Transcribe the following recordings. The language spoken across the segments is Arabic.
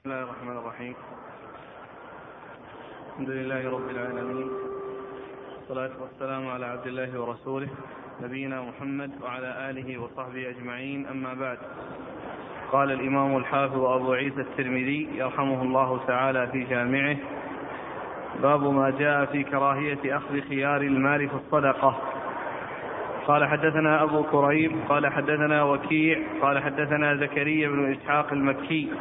بسم الله الرحمن الرحيم. الحمد لله رب العالمين. والصلاة والسلام على عبد الله ورسوله نبينا محمد وعلى آله وصحبه أجمعين. أما بعد قال الإمام الحافظ أبو عيسى الترمذي يرحمه الله تعالى في جامعه باب ما جاء في كراهية أخذ خيار المال في الصدقة. قال حدثنا أبو كريب قال حدثنا وكيع قال حدثنا زكريا بن إسحاق المكي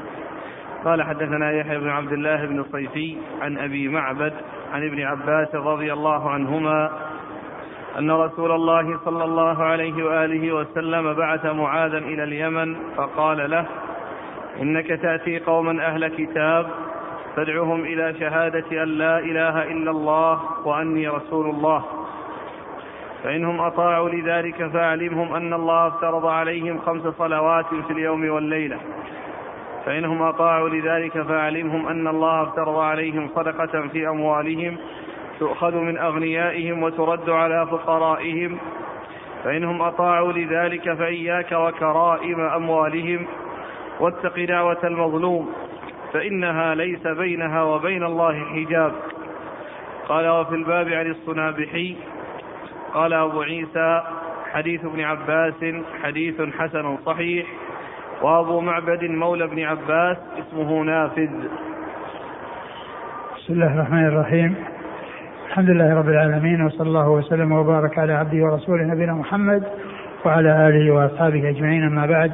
قال حدثنا يحيى بن عبد الله بن الصيفي عن أبي معبد عن ابن عباس رضي الله عنهما أن رسول الله صلى الله عليه وآله وسلم بعث معاذا إلى اليمن فقال له إنك تأتي قوما أهل كتاب فادعهم إلى شهادة أن لا إله إلا الله وأني رسول الله. فإنهم أطاعوا لذلك فأعلمهم أن الله افترض عليهم خمس صلوات في اليوم والليلة. فإنهم أطاعوا لذلك فأعلمهم أن الله افترض عليهم صدقة في أموالهم تؤخذ من أغنيائهم وترد على فقرائهم. فإنهم أطاعوا لذلك فإياك وكرائم أموالهم. واتق دعوة المظلوم فإنها ليس بينها وبين الله حجاب. قال وفي الباب عن الصنابحي. قال أبو عيسى حديث ابن عباس حديث حسن صحيح. وأبو معبد مولى ابن عباس اسمه نافذ. بسم الله الرحمن الرحيم. الحمد لله رب العالمين وصلى الله وسلم وبارك على عبده ورسوله نبينا محمد وعلى آله وأصحابه أجمعين أما بعد.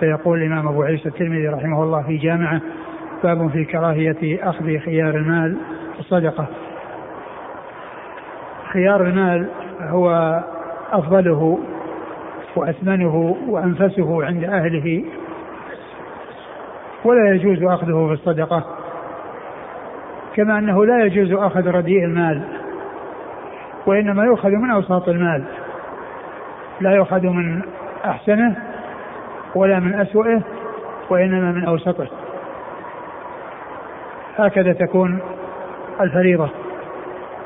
فيقول الإمام أبو عيسى الترمذي رحمه الله في جامعه باب في كراهية أخذ خيار المال. في الصدقة. خيار المال هو أفضله واثمنه وأنفسه عند أهله. ولا يجوز أخذه في الصدقة. كما أنه لا يجوز أخذ رديء المال. وإنما يؤخذ من أوساط المال. لا يؤخذ من أحسنه ولا من أسوئه وإنما من أوسطه. هكذا تكون الفريضة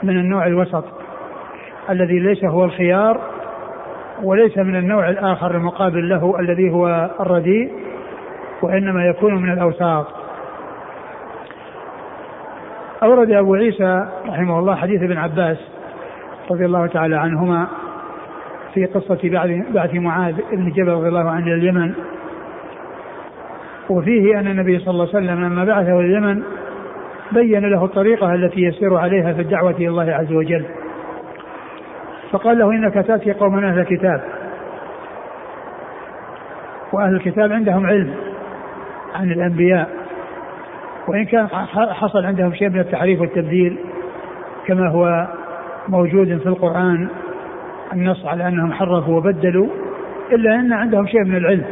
من النوع الوسط الذي ليس هو الخيار وليس من النوع الآخر المقابل له الذي هو الرديء وإنما يكون من الأوساط. أورد أبو عيسى رحمه الله حديث ابن عباس رضي الله تعالى عنهما في قصة بعث معاذ بن جبل رضي الله عنه إلى اليمن. وفيه أن النبي صلى الله عليه وسلم لما بعثه إلى اليمن بين له الطريقة التي يسير عليها في الدعوة إلى الله عز وجل. فقال له إنك تأتي قوما أهل الكتاب. وأهل الكتاب عندهم علم عن الأنبياء. وإن كان حصل عندهم شيء من التحريف والتبديل كما هو موجود في القرآن النص على أنهم حرفوا وبدلوا إلا أن عندهم شيء من العلم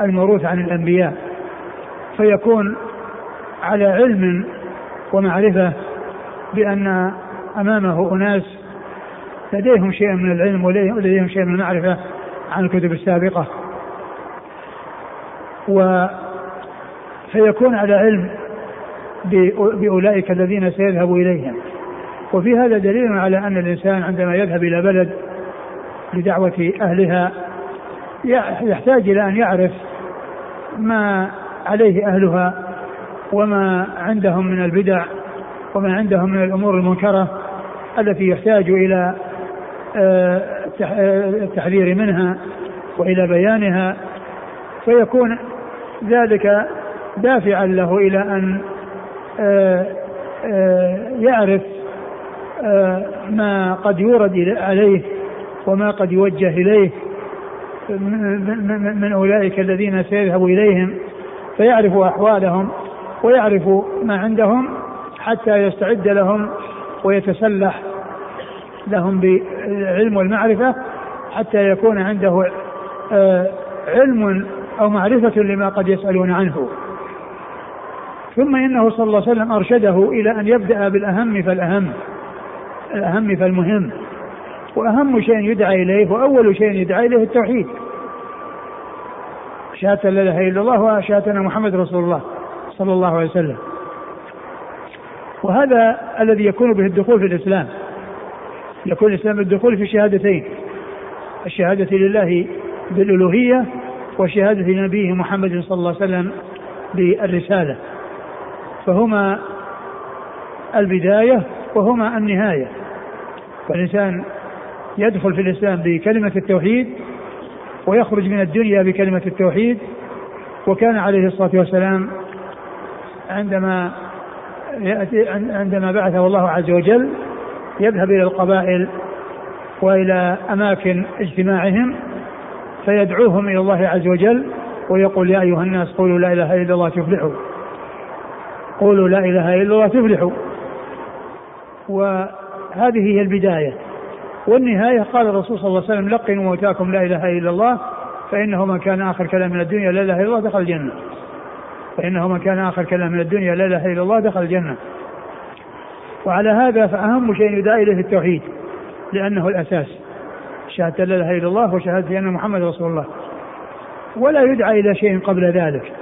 الموروث عن الأنبياء. فيكون على علم ومعرفة بأن أمامه أناس لديهم شيء من العلم ولديهم شيء من المعرفة عن الكتب السابقة. و فيكون على علم بأولئك الذين سيذهب إليهم. وفي هذا دليل على أن الإنسان عندما يذهب إلى بلد لدعوة أهلها يحتاج إلى أن يعرف ما عليه أهلها وما عندهم من البدع وما عندهم من الأمور المنكرة التي يحتاج إلى التحذير منها وإلى بيانها فيكون ذلك دافعا له إلى أن يعرف ما قد يورد عليه وما قد يوجه إليه من أولئك الذين سيذهب إليهم فيعرف أحوالهم ويعرف ما عندهم حتى يستعد لهم ويتسلح لهم بالعلم والمعرفة حتى يكون عنده علم أو معرفة لما قد يسألون عنه. ثم إنه صلى الله عليه وسلم أرشده إلى أن يبدأ بالأهم فالأهم الأهم فالمهم. وأهم شيء يدعى إليه وأول شيء يدعى إليه التوحيد. شهادة لا إله إلا الله وشهادة أن محمد رسول الله صلى الله عليه وسلم. وهذا الذي يكون به الدخول في الإسلام. يكون الإسلام بالدخول في شهادتين. الشهادة لله بالألوهية وشهادة نبيه محمد صلى الله عليه وسلم بالرسالة. فهما البداية وهما النهاية. فالإنسان يدخل في الإسلام بكلمة التوحيد ويخرج من الدنيا بكلمة التوحيد. وكان عليه الصلاة والسلام عندما عندما بعثه الله عز وجل يذهب إلى القبائل وإلى أماكن اجتماعهم فيدعوهم إلى الله عز وجل ويقول يا أيها الناس قولوا لا إله إلا الله تفلحوا. قولوا لا إله إلا الله تفلحوا. وهذه هي البداية. والنهاية قال الرسول صلى الله عليه وسلم لقنوا موتاكم لا إله إلا الله فإنه من كان آخر كلام من الدنيا لا إله إلا الله دخل الجنة. فإنه من كان آخر كلام من الدنيا لا إله إلا الله دخل الجنة. وعلى هذا فأهم شيء يدعى إليه التوحيد لأنه الأساس. شهادة لا إله إلا الله وشهادة أن محمد رسول الله. ولا يدعى إلى شيء قبل ذلك.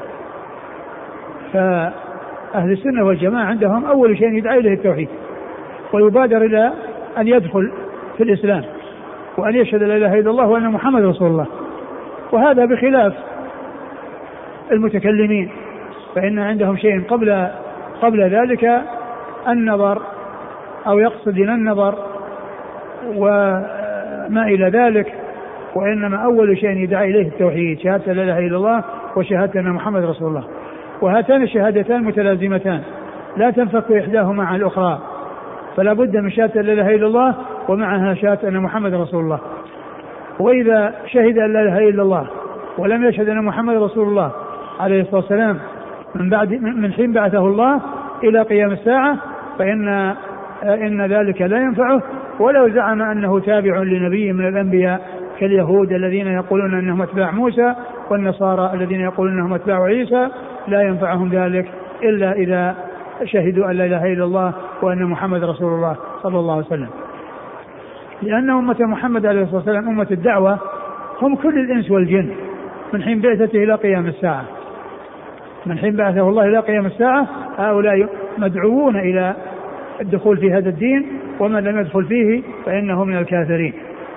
فأهل السنة والجماعة عندهم أول شيء يدعى إليه التوحيد ويبادر إلى أن يدخل في الإسلام وأن يشهد لا إله إلا الله وأن محمد رسول الله. وهذا بخلاف المتكلمين فإن عندهم شيء قبل قبل ذلك النظر أو يقصد إلى النظر وما إلى ذلك وإنما أول شيء يدعى إليه التوحيد شهادة لا إله إلا الله وشهادة أن محمد رسول الله. وهاتان الشهادتان متلازمتان لا تنفك إحداهما عن الأخرى فلا بد من شهادة لا إله إلا الله ومعها شهادة أن محمد رسول الله. وإذا شهد أن لا إله إلا الله ولم يشهد أن محمد رسول الله عليه الصلاة والسلام من بعد من حين بعثه الله إلى قيام الساعة فإن إن ذلك لا ينفعه. ولو زعم أنه تابع لنبي من الأنبياء كاليهود الذين يقولون أنهم أتباع موسى والنصارى الذين يقولون أنهم أتباع عيسى لا ينفعهم ذلك إلا إذا شهدوا أن لا إله إلا الله وأن محمد رسول الله صلى الله عليه وسلم. لأن أمة محمد عليه الصلاة والسلام أمة الدعوة هم كل الإنس والجن. من حين بعثته إلى قيام الساعة. من حين بعثه الله إلى قيام الساعة هؤلاء مدعوون إلى الدخول في هذا الدين ومن لم يدخل فيه فإنه من الكافرين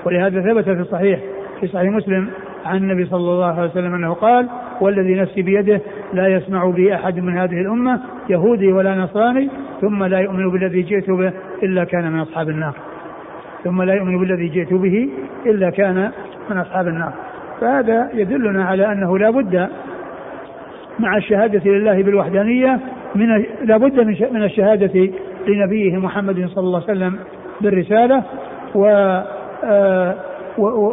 ولهذا ثبت في الصحيح في صحيح مسلم عن النبي صلى الله عليه وسلم أنه قال والذي نفسي بيده لا يسمع بي أحد من هذه الأمة يهودي ولا نصراني ثم لا يؤمن بالذي جئت به إلا كان من أصحاب النار. ثم لا يؤمن بالذي جئت به إلا كان من أصحاب النار. فهذا يدلنا على أنه لا بد مع الشهادة لله بالوحدانية من لا بد من الشهادة لنبيه محمد صلى الله عليه وسلم بالرسالة و آه،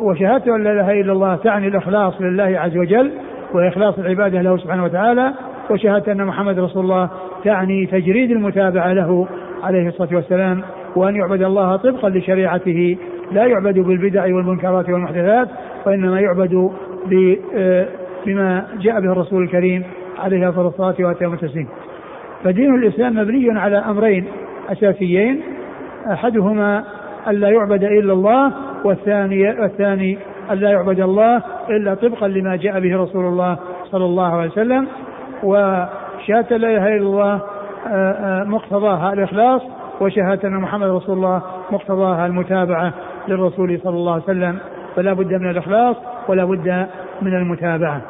وشهادة أن لا إله إلا الله تعني الإخلاص لله عز وجل وإخلاص العبادة له سبحانه وتعالى وشهادة أن محمد رسول الله تعني تجريد المتابعة له عليه الصلاة والسلام وأن يعبد الله طبقا لشريعته لا يعبد بالبدع والمنكرات والمحدثات وإنما يعبد آه، بما جاء به الرسول الكريم عليه الصلاة وأتم التسليم فدين الإسلام مبني على أمرين. أساسيين أحدهما ألا يعبد إلا الله والثاني والثاني ألا يعبد الله إلا طبقا لما جاء به رسول الله صلى الله عليه وسلم. وشهادة لا إله إلا الله آه، آه، مقتضاها الإخلاص وشهادة أن محمد رسول الله مقتضاها المتابعة للرسول صلى الله عليه وسلم. فلا بد من الإخلاص ولا بد من المتابعة.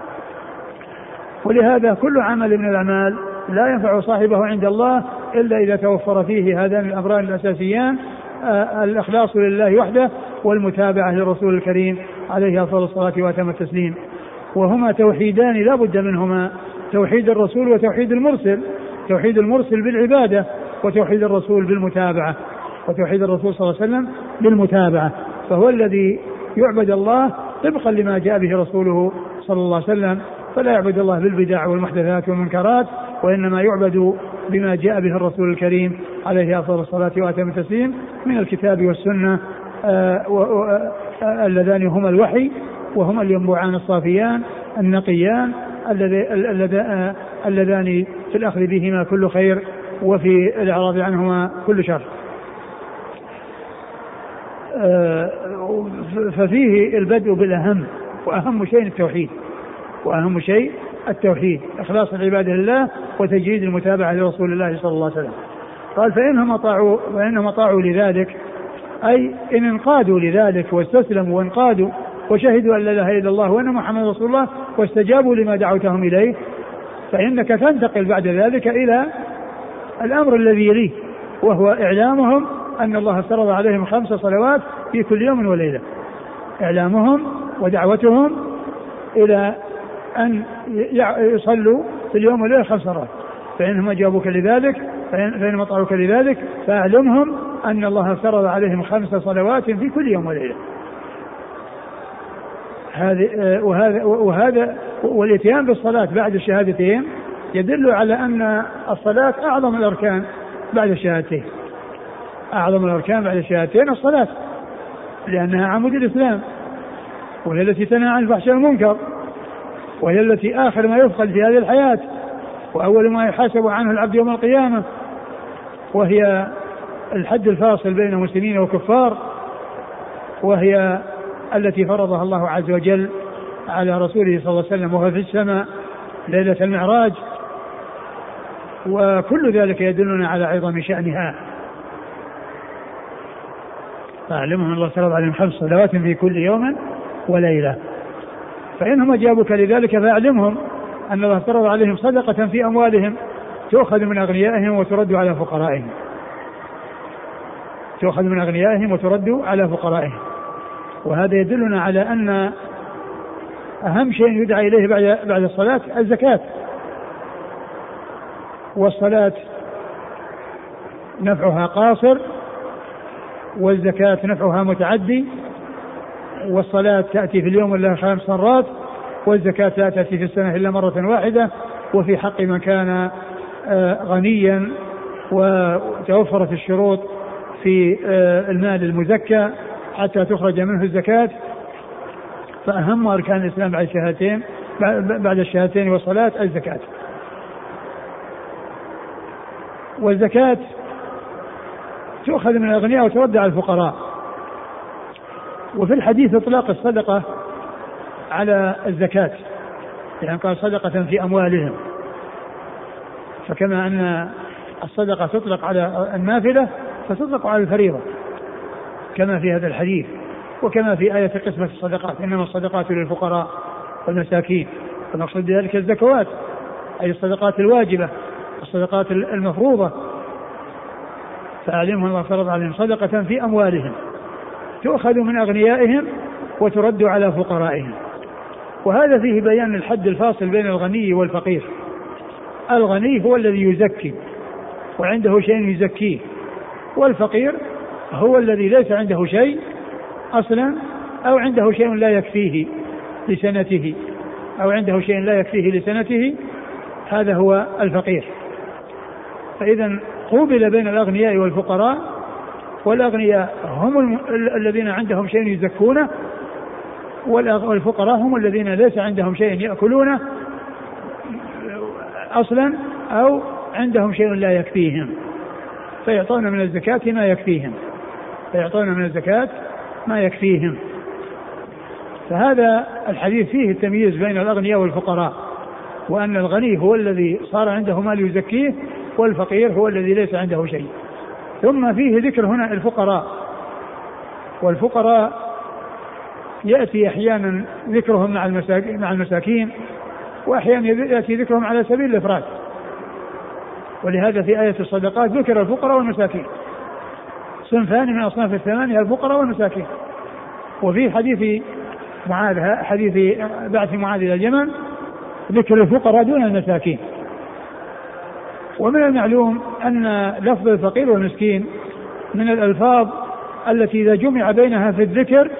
ولهذا كل عمل من الأعمال لا ينفع صاحبه عند الله إلا إذا توفر فيه هذان الأمران الأساسيان آه، الإخلاص لله وحده والمتابعة للرسول الكريم عليه أفضل الصلاة وأتم التسليم. وهما توحيدان لا بد منهما توحيد الرسول وتوحيد المرسل توحيد المرسل بالعبادة وتوحيد الرسول بالمتابعة وتوحيد الرسول صلى الله عليه وسلم بالمتابعة. فهو الذي يعبد الله طبقا لما جاء به رسوله صلى الله عليه وسلم فلا يعبد الله بالبدع والمحدثات والمنكرات وإنما يعبد بما جاء به الرسول الكريم عليه أفضل الصلاة وأتم التسليم من الكتاب والسنة آه، آه، اللذان هما الوحي وهما الينبوعان الصافيان النقيان آه، اللذان في الأخذ بهما كل خير وفي الإعراض عنهما كل شر. ففيه البدء بالأهم وأهم شيء التوحيد وأهم شيء التوحيد إخلاص العبادة لله وتجريد المتابعة لرسول الله صلى الله عليه وسلم. قال فإنهم اطاعوا فإنهم أطاعوا لذلك أي إن انقادوا لذلك واستسلموا وانقادوا وشهدوا أن لا إله إلا الله وأن محمد رسول الله واستجابوا لما دعوتهم إليه فإنك تنتقل بعد ذلك إلى الأمر الذي يليه وهو إعلامهم أن الله افترض عليهم خمس صلوات في كل يوم وليلة. إعلامهم ودعوتهم إلى أن يصلوا في اليوم والليلة خمس مرات فإنهم أجابوك لذلك فإن أطاعوك لذلك فأعلمهم أن الله افترض عليهم خمس صلوات في كل يوم وليلة. هذه وهذا وهذا والإتيان بالصلاة بعد الشهادتين يدل على أن الصلاة أعظم الأركان بعد الشهادتين أعظم الأركان بعد الشهادتين الصلاة لأنها عمود الإسلام وهي التي تنهى عن الفحشاء والمنكر. وهي التي آخر ما يفقد في هذه الحياة وأول ما يحاسب عنه العبد يوم القيامة وهي الحد الفاصل بين المسلمين والكفار وهي التي فرضها الله عز وجل على رسوله صلى الله عليه وسلم وهو في السماء ليلة المعراج. وكل ذلك يدلنا على عظم شأنها. فأعلمهم الله فرض عليهم خمس صلوات في كل يوم وليلة. فإنهم أجابوك لذلك فأعلمهم أن الله فرض عليهم صدقة في أموالهم تؤخذ من أغنيائهم وترد على فقرائهم. تؤخذ من أغنيائهم وترد على فقرائهم. وهذا يدلنا على أن أهم شيء يدعى إليه بعد بعد الصلاة الزكاة. والصلاة نفعها قاصر والزكاة نفعها متعدي. والصلاة تأتي في اليوم إلا خمس مرات والزكاة لا تأتي في السنة إلا مرة واحدة وفي حق من كان آه، غنيا وتوفرت الشروط في آه، المال المزكى حتى تخرج منه الزكاة. فأهم أركان الإسلام بعد الشهادتين بعد الشهادتين والصلاة الزكاة. والزكاة تؤخذ من الأغنياء وترد على الفقراء. وفي الحديث إطلاق الصدقة على الزكاة. يعني قال صدقة في أموالهم. فكما أن الصدقة تطلق على النافلة فتطلق على الفريضة. كما في هذا الحديث. وكما في آية قسمة الصدقات. إنما الصدقات للفقراء والمساكين. فنقصد بذلك الزكوات. أي الصدقات الواجبة. الصدقات المفروضة. فأعلمهم الله فرض عليهم صدقة في أموالهم. تؤخذ من أغنيائهم وترد على فقرائهم. وهذا فيه بيان الحد الفاصل بين الغني والفقير. الغني هو الذي يزكي وعنده شيء يزكيه. والفقير هو الذي ليس عنده شيء أصلا أو عنده شيء لا يكفيه لسنته أو عنده شيء لا يكفيه لسنته. هذا هو الفقير. فاذا قوبل بين الأغنياء والفقراء والأغنياء هم الذين عندهم شيء يزكونه والفقراء هم الذين ليس عندهم شيء ياكلونه أصلا أو عندهم شيء لا يكفيهم. فيعطون من الزكاة ما يكفيهم. فيعطون من الزكاة ما يكفيهم. فهذا الحديث فيه التمييز بين الأغنياء والفقراء وأن الغني هو الذي صار عنده مال يزكيه والفقير هو الذي ليس عنده شيء. ثم فيه ذكر هنا الفقراء. والفقراء يأتي أحيانا ذكرهم مع المساكين, مع المساكين وأحيانا يأتي ذكرهم على سبيل الإفراد ولهذا في آية الصدقات ذكر الفقراء والمساكين. صنفان من أصناف الثمانية الفقراء والمساكين. وفي حديث معاذ حديث بعث معاذ إلى اليمن ذكر الفقراء دون المساكين. ومن المعلوم أن لفظ الفقير والمسكين من الألفاظ التي إذا جمع بينها في الذكر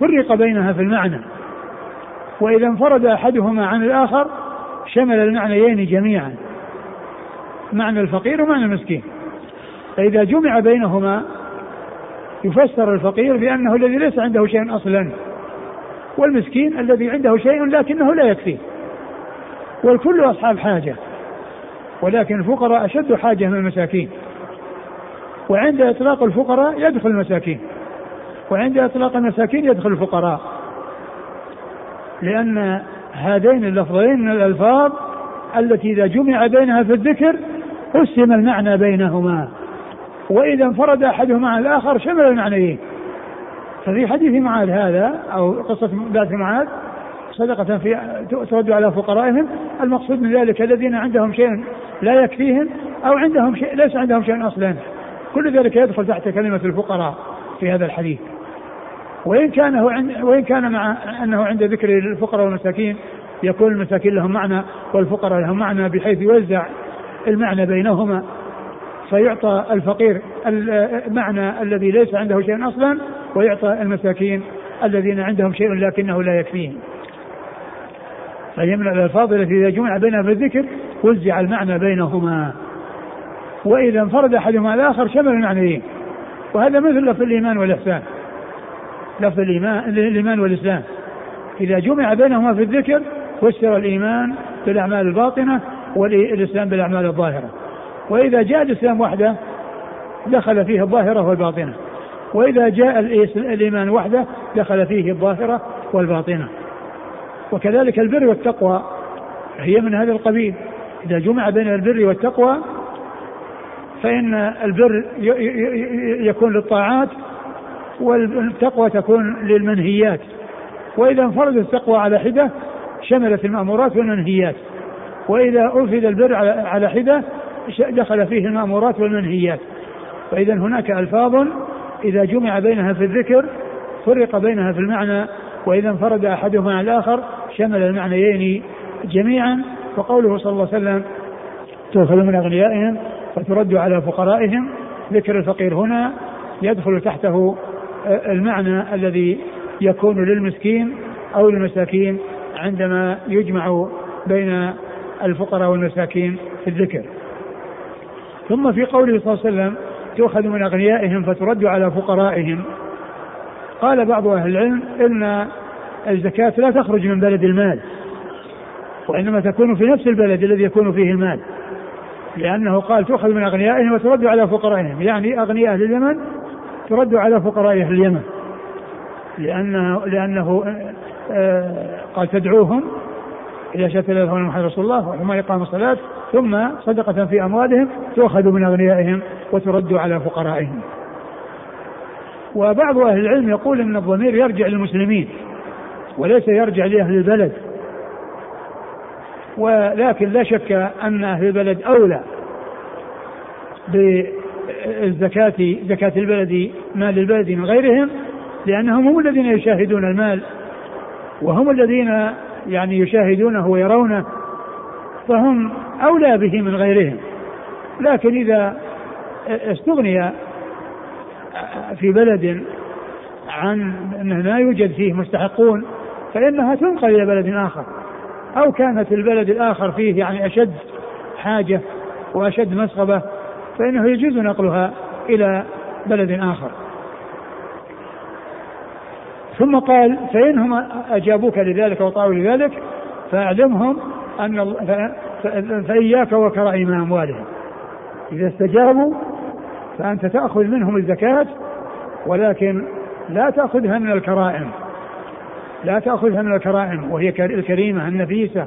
فرق بينها في المعنى. وإذا انفرد أحدهما عن الآخر شمل المعنيين جميعا معنى الفقير ومعنى المسكين. فإذا جمع بينهما يفسر الفقير بأنه الذي ليس عنده شيء أصلا والمسكين الذي عنده شيء لكنه لا يكفيه. والكل أصحاب حاجة. ولكن الفقراء أشد حاجة من المساكين. وعند إطلاق الفقراء يدخل المساكين. وعند إطلاق المساكين يدخل الفقراء. لأن هذين اللفظين من الألفاظ التي إذا جمع بينها في الذكر قسم المعنى بينهما. وإذا انفرد أحدهما عن الآخر شمل المعنيين. ففي حديث معاذ هذا أو قصة بعث معاذ صدقة في ترد على فقرائهم المقصود من ذلك الذين عندهم شيء لا يكفيهم أو عندهم شيء ليس عندهم شيء أصلا كل ذلك يدخل تحت كلمة الفقراء في هذا الحديث وإن كان هو عند وإن كان مع أنه عند ذكر الفقراء والمساكين يكون المساكين لهم معنى والفقراء لهم معنى بحيث يوزع المعنى بينهما فيعطى الفقير المعنى الذي ليس عنده شيء أصلا ويعطى المساكين الذين عندهم شيء لكنه لا يكفيهم. فهي من الالفاظ التي إذا جمع بينها بالذكر وزع المعنى بينهما. وإذا انفرد أحدهما الآخر شمل المعنيين. وهذا مثل لفظ الإيمان والإحسان. لفظ الايمان الإيمان والإسلام. إذا جمع بينهما في الذكر فسر الإيمان بالأعمال الباطنة والإسلام بالأعمال الظاهرة. وإذا جاء الإسلام وحده دخل فيه الظاهرة والباطنة. وإذا جاء الإيمان وحده دخل فيه الظاهرة والباطنة. وكذلك البر والتقوى هي من هذا القبيل إذا جمع بين البر والتقوى فإن البر يكون للطاعات والتقوى تكون للمنهيات. وإذا انفردت التقوى على حدة شملت المأمورات والمنهيات. وإذا افرد البر على حدة دخل فيه المأمورات والمنهيات. فإذا هناك ألفاظ إذا جمع بينها في الذكر فرق بينها في المعنى. وإذا انفرد أحدهما على الآخر شمل المعنيين جميعا. وقوله صلى الله عليه وسلم تؤخذ من أغنيائهم فترد على فقرائهم ذكر الفقير هنا يدخل تحته المعنى الذي يكون للمسكين أو للمساكين عندما يجمع بين الفقراء والمساكين في الذكر. ثم في قوله صلى الله عليه وسلم تؤخذ من أغنيائهم فترد على فقرائهم. قال بعض أهل العلم إن الزكاة لا تخرج من بلد المال. وإنما تكون في نفس البلد الذي يكون فيه المال. لأنه قال تؤخذ من أغنيائهم وترد على فقرائهم. يعني أغنياء أهل اليمن ترد على فقراء أهل اليمن. لأنه لأنه آه، قال تدعوهم إذا شهدت لا إله محمد رسول الله وهم إقام الصلاة ثم صدقة في أموالهم تؤخذ من أغنيائهم وترد على فقرائهم. وبعض أهل العلم يقول أن الضمير يرجع للمسلمين وليس يرجع لأهل البلد. ولكن لا شك أن أهل البلد أولى بالزكاة زكاة البلد مال البلد من غيرهم لأنهم هم الذين يشاهدون المال وهم الذين يعني يشاهدونه ويرونه فهم أولى به من غيرهم. لكن إذا استغني في بلد عن أنه لا يوجد فيه مستحقون فإنها تنقل إلى بلد آخر. أو كانت البلد الآخر فيه يعني أشد حاجة وأشد مسغبة فإنه يجوز نقلها إلى بلد آخر. ثم قال فإنهم أجابوك لذلك وطاعوا لذلك فأعلمهم أن فإياك وكرائم أموالهم إذا استجابوا فأنت تأخذ منهم الزكاة ولكن لا تأخذها من الكرائم. لا تأخذها من الكرائم وهي الكريمة النفيسة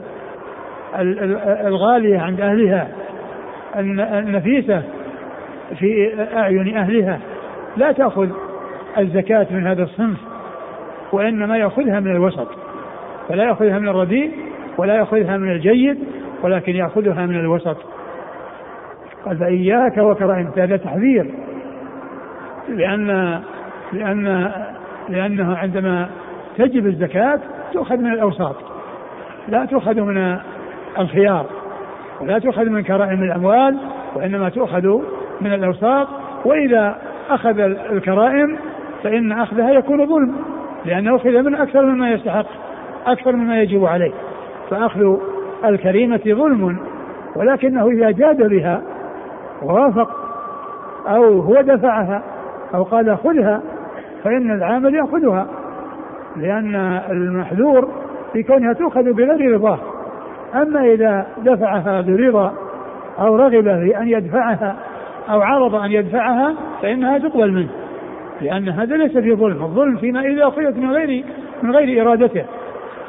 الغالية عند أهلها النفيسة في أعين أهلها. لا تأخذ الزكاة من هذا الصنف وإنما يأخذها من الوسط فلا يأخذها من الرديء ولا يأخذها من الجيد ولكن يأخذها من الوسط. قال فإياك وكرائم. هذا تحذير لأن لأن لأنه عندما تجب الزكاة تؤخذ من الأوساط. لا تؤخذ من الخيار ولا تؤخذ من كرائم الأموال وإنما تؤخذ من الأوساط. وإذا أخذ الكرائم فإن أخذها يكون ظلم لأنه أخذ من أكثر مما يستحق أكثر مما يجب عليه. فأخذ الكريمة ظلم ولكنه إذا جاد بها ووافق أو هو دفعها أو قال خذها فإن العامل يأخذها. لأن المحذور في كونها تؤخذ بغير رضاه أما إذا دفعها برضا أو رغب في أن يدفعها أو عرض أن يدفعها فإنها تقبل منه لأن هذا ليس في ظلم. الظلم فيما إذا أخذت من غير من غير إرادته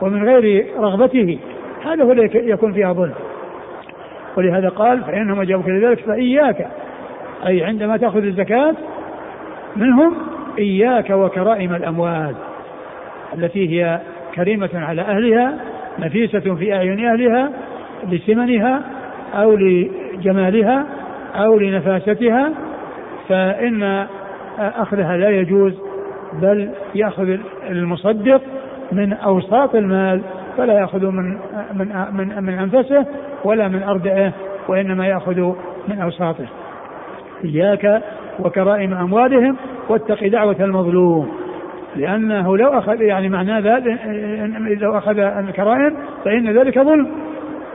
ومن غير رغبته هذا هو يكون فيها ظلم. ولهذا قال فإنهم أجابوك لذلك فإياك أي عندما تأخذ الزكاة منهم إياك وكرائم الأموال. التي هي كريمة على أهلها نفيسة في أعين أهلها لسمنها أو لجمالها أو لنفاستها فإن أخذها لا يجوز بل يأخذ المصدق من أوساط المال فلا يأخذ من من من, من أنفسه ولا من أردعه وإنما يأخذ من أوساطه. إياك وكرائم أموالهم واتق دعوة المظلوم. لأنه لو أخذ يعني معناه ذلك لو أخذ الكرائم فإن ذلك ظلم.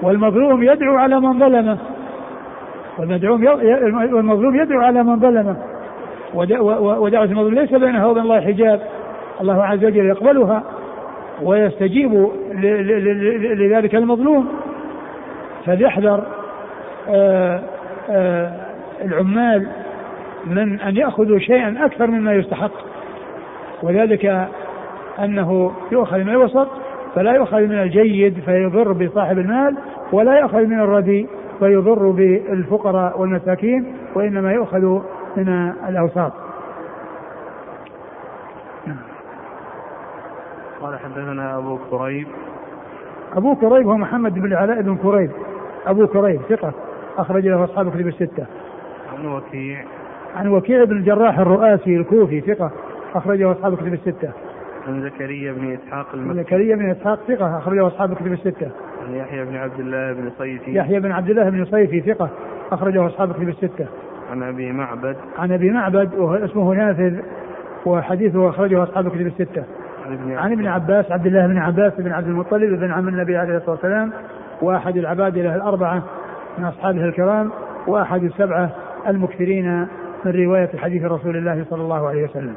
والمظلوم يدعو على من ظلمه والمظلوم يدعو على من ظلمه ودعوة المظلوم ليس بينها وبين الله حجاب. الله عز وجل يقبلها ويستجيب لذلك المظلوم. فليحذر آه، آه، العمال من أن يأخذوا شيئا أكثر مما يستحق. وذلك أنه يؤخذ من الوسط فلا يؤخذ من الجيد فيضر بصاحب المال ولا يؤخذ من الردي فيضر بالفقراء والمساكين وإنما يؤخذ من الأوساط. قال حدثنا أبو كريب. أبو كريب هو محمد بن علاء بن كريب. أبو كريب ثقة أخرج له أصحاب كتب الستة. عن وكيع. عن وكيع بن الجراح الرؤاسي الكوفي ثقة. أخرجه أصحاب كتب الستة. عن زكريا بن إسحاق المكي. زكريا بن إسحاق ثقة أخرجه أصحاب كتب الستة. عن يحيى بن عبد الله بن صيفي. يحيى بن عبد الله بن صيفي ثقة أخرجه أصحاب كتب الستة. عن أبي معبد. عن أبي معبد وهو اسمه نافذ وحديثه أخرجه أصحاب كتب الستة. عن ابن عباس. عبد الله بن عباس بن عبد المطلب بن عم النبي عليه الصلاة والسلام وأحد العبادله الأربعة من أصحابه الكرام وأحد السبعة المكثرين من رواية حديث رسول الله صلى الله عليه وسلم.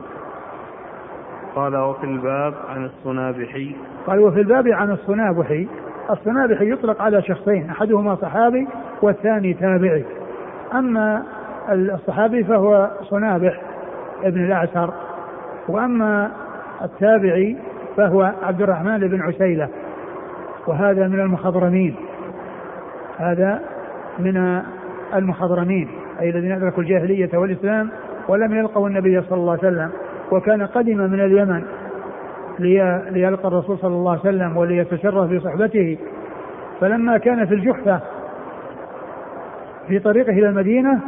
قال وفي الباب عن الصنابحي. قال وفي الباب عن الصنابحي. الصنابحي يطلق على شخصين أحدهما صحابي والثاني تابعي. أما الصحابي فهو صنابح ابن الأعسر وأما التابعي فهو عبد الرحمن بن عسيلة وهذا من المخضرمين. هذا من المخضرمين أي الذين أدركوا الجاهلية والإسلام ولم يلقوا النبي صلى الله عليه وسلم. وكان قدم من اليمن ليلقى الرسول صلى الله عليه وسلم وليتشرف بصحبته. فلما كان في الجحفة في طريقه إلى المدينة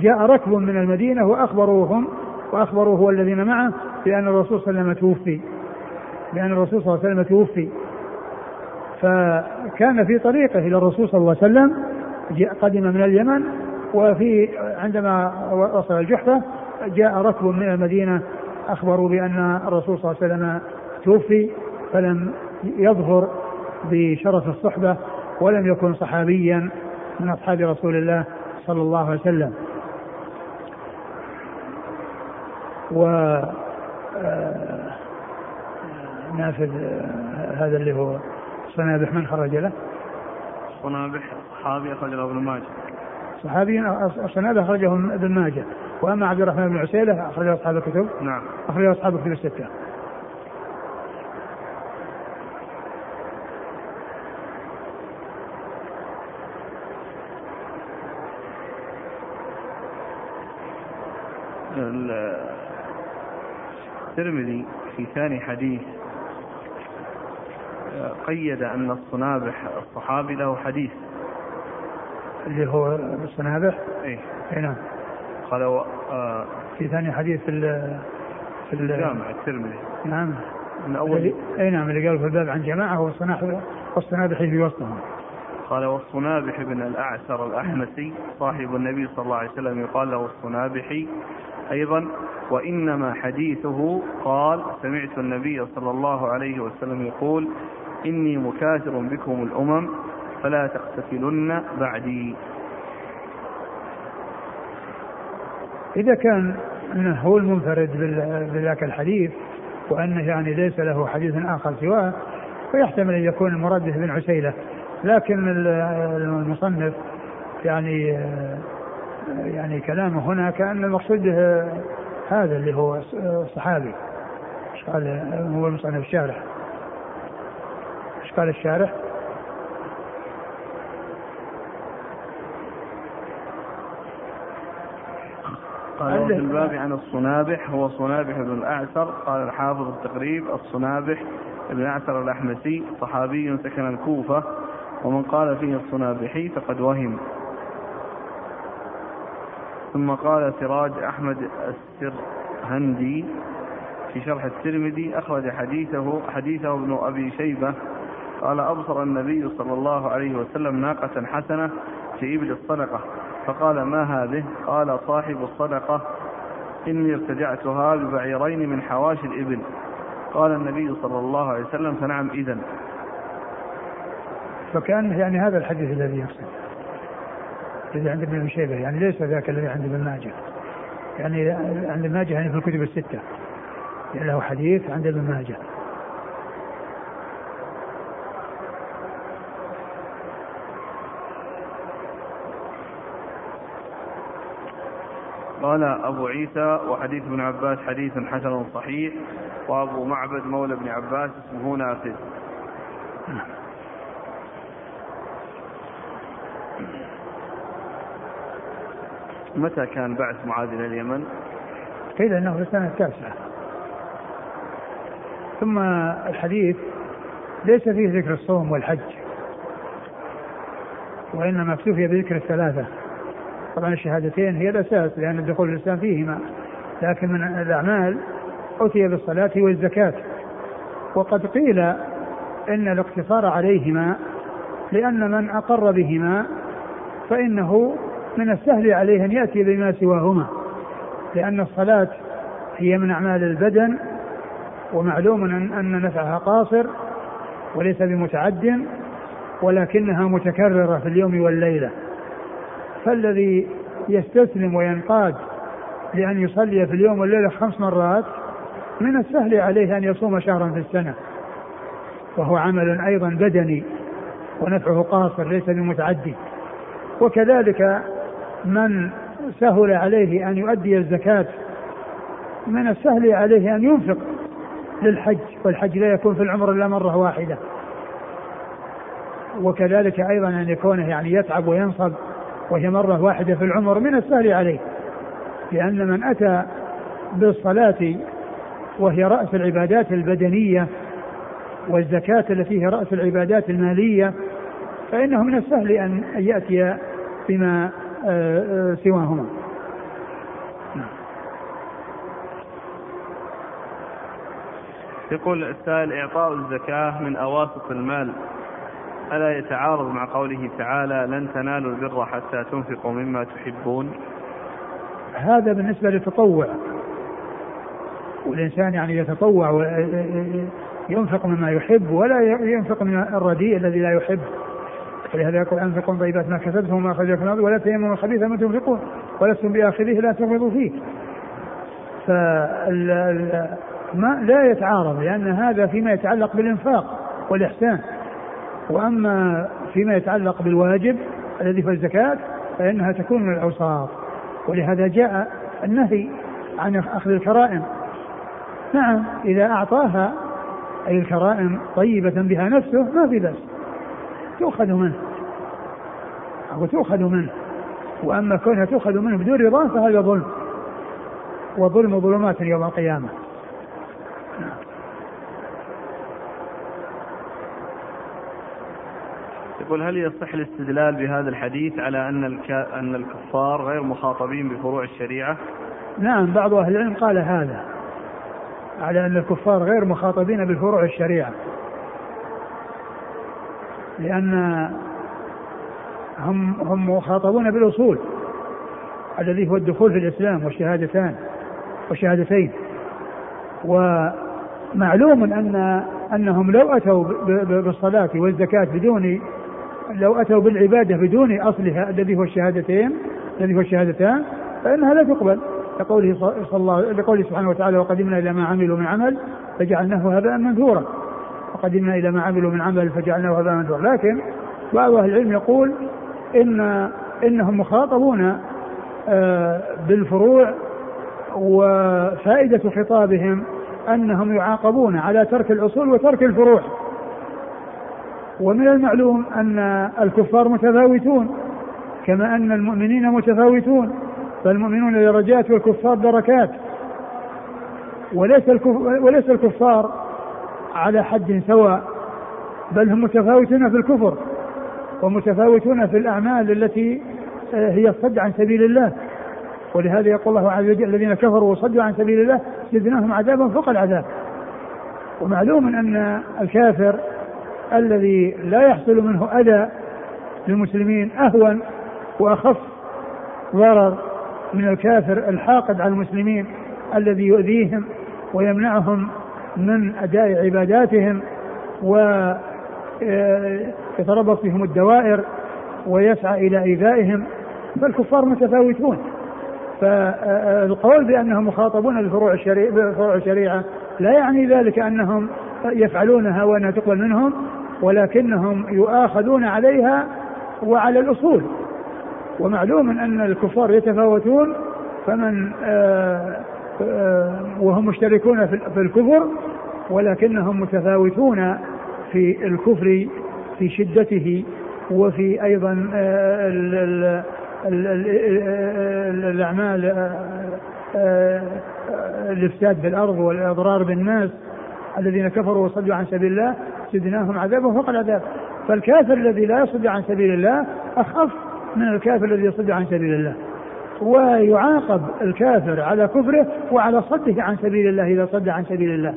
جاء ركب من المدينة وأخبروهم وأخبروه والذين معه بأن الرسول صلى الله عليه وسلم توفي. بأن الرسول صلى الله عليه وسلم توفي. فكان في طريقه إلى الرسول صلى الله عليه وسلم قدم من اليمن وفي عندما وصل الجحفة جاء ركب من المدينة أخبروا بأن الرسول صلى الله عليه وسلم توفي فلم يظهر بشرف الصحبة ولم يكن صحابيا من أصحاب رسول الله صلى الله عليه وسلم. و آه، نافذ آه، هذا اللي هو صنابح من خرج له؟ صنابح صحابي أخرجه ابن ماجه. صحابي صنابح أخرجه ابن ماجه. وأما عبد الرحمن بن عسيلة أخرجه أصحاب الكتب. نعم. أخرجه أصحاب الكتب الستة. الترمذي في ثاني حديث قيد أن الصنابح الصحابي له حديث. اللي هو الصنابح؟ اي أي نعم. قال و... آه في ثاني حديث في ال في الجامع الترمذي. نعم. من اول أي نعم اللي قال في الباب عن جماعة والصنابح في وسطهم. قال والصنابح بن الأعسر الأحمسي صاحب النبي صلى الله عليه وسلم يقال له الصنابحي أيضا وإنما حديثه قال سمعت النبي صلى الله عليه وسلم يقول إني مكاثر بكم الأمم فلا تقتتلن بعدي. إذا كان هو المنفرد بذاك الحديث وأنه يعني ليس له حديث آخر سواه فيحتمل أن يكون المراد بن عسيلة. لكن المصنف يعني يعني كلامه هنا كأن المقصود هذا اللي هو الصحابي. قال هو المصنف؟ الشارح. إيش قال الشارح؟ قال في الباب عن الصنابح هو صنابح بن الأعسر قال الحافظ التقريب الصنابح بن أعتر الأحمسي صحابي سكن الكوفة ومن قال فيه الصنابحي فقد وهم. ثم قال سراج أحمد السرهندي في شرح الترمذي أخرج حديثه حديثه ابن أبي شيبة قال أبصر النبي صلى الله عليه وسلم ناقة حسنة في إبل الصدقة فقال ما هذه؟ قال صاحب الصدقة. إني ارتجعتها ببعيرين من حواشي الإبل. قال النبي صلى الله عليه وسلم فنعم إذا فكان يعني هذا الحديث الذي يقصد الذي عند ابن شيبة يعني ليس ذاك الذي عند ابن ماجه. يعني عند ابن ماجه يعني في الكتب الستة. يعني له حديث عند ابن ماجه. قال أبو عيسى وحديث ابن عباس حديث حسن صحيح وأبو معبد مولى ابن عباس اسمه نافذ. متى كان بعث معاذ إلى اليمن؟ قيل أنه في السنة التاسعة. ثم الحديث ليس فيه ذكر الصوم والحج وإنما اكتفي بذكر الثلاثة. طبعا الشهادتين هي الأساس لأن دخول الإسلام فيهما. لكن من الأعمال أتي بالصلاة والزكاة وقد قيل إن الاقتصار عليهما لأن من أقر بهما فإنه من السهل عليه أن يأتي بما سواهما. لأن الصلاة هي من أعمال البدن ومعلوم أن نفعها قاصر وليس بمتعد ولكنها متكررة في اليوم والليلة. فالذي يستسلم وينقاد لأن يصلي في اليوم والليلة خمس مرات من السهل عليه أن يصوم شهرا في السنة. وهو عمل أيضا بدني ونفعه قاصر ليس بمتعدي. وكذلك من سهل عليه أن يؤدي الزكاة من السهل عليه أن ينفق للحج والحج لا يكون في العمر إلا مرة واحدة. وكذلك أيضا أن يكون يعني يتعب وينصب. وهي مرة واحدة في العمر من السهل عليه لأن من أتى بالصلاة وهي رأس العبادات البدنية والزكاة التي هي رأس العبادات المالية فإنه من السهل أن يأتي بما آه، آه، سواهما. يقول السائل إعطاء الزكاة من أواسط المال. ألا يتعارض مع قوله تعالى لن تنالوا البر حتى تنفقوا مما تحبون؟ هذا بالنسبة للتطوع. والإنسان يعني يتطوع وينفق مما يحب ولا ينفق من الرديء الذي لا يحب. ولهذا يقول أنفقوا طيبات ما كسبتم وما أخرجكم الأرض ولا تيمموا الخبيث ما تنفقون ولستم بآخذيه لا تغمضوا فيه. فال ما لا يتعارض لأن هذا فيما يتعلق بالإنفاق والإحسان. وأما فيما يتعلق بالواجب الذي في الزكاة فإنها تكون من الأوساط. ولهذا جاء النهي عن أخذ الكرائم. نعم إذا أعطاها أي الكرائم طيبة بها نفسه ما في بأس. تؤخذ منه. أو تؤخذ منه. وأما كونها تؤخذ منه بدون رضا فهذا ظلم. وظلم ظلمات يوم القيامة. يقول هل يصح الاستدلال بهذا الحديث على أن أن الكفار غير مخاطبين بفروع الشريعة؟ نعم بعض أهل العلم قال هذا على أن الكفار غير مخاطبين بفروع الشريعة لأن هم هم مخاطبون بالأصول الذي هو الدخول في الإسلام والشهادتان والشهادتين ومعلوم أن أنهم لو أتوا بالصلاة والزكاة بدون لو أتوا بالعبادة بدون أصلها الذي هو الشهادتين الذي هو الشهادتان فإنها لا تقبل. لقوله صلى الله لقوله سبحانه وتعالى وقدمنا إلى ما عملوا من عمل فجعلناه هباء منثورا. وقدمنا إلى ما عملوا من عمل فجعلناه هباء منثورا. لكن بعض أهل العلم يقول إن إنهم مخاطبون آه، بالفروع وفائدة خطابهم أنهم يعاقبون على ترك الأصول وترك الفروع. ومن المعلوم أن الكفار متفاوتون كما أن المؤمنين متفاوتون فالمؤمنون درجات والكفار دركات. وليس وليس الكفار على حد سواء بل هم متفاوتون في الكفر ومتفاوتون في الأعمال التي آه، هي الصد عن سبيل الله. ولهذا يقول الله عز وجل الذين كفروا وصدوا عن سبيل الله زدناهم عذابا فوق العذاب. ومعلوم أن الكافر الذي لا يحصل منه أذى للمسلمين أهون وأخف ضرر من الكافر الحاقد على المسلمين الذي يؤذيهم ويمنعهم من أداء عباداتهم ويتربص بهم الدوائر ويسعى إلى إيذائهم فالكفار متفاوتون. فالقول بأنهم مخاطبون بفروع الشريعة, بفروع الشريعة لا يعني ذلك أنهم يفعلونها وأنها تقبل منهم ولكنهم يؤاخذون عليها وعلى الأصول. ومعلوم أن الكفار يتفاوتون فمن آه، آه، وهم مشتركون في الكفر ولكنهم متفاوتون في الكفر في شدته وفي أيضا الأعمال الافساد في الأرض والأضرار بالناس الذين كفروا وصدوا عن سبيل الله. زدناهم عذابا فوق العذاب. فالكافر الذي لا يصد عن سبيل الله أخف من الكافر الذي يصد عن سبيل الله. ويعاقب الكافر على كفره وعلى صده عن سبيل الله إذا صد عن سبيل الله.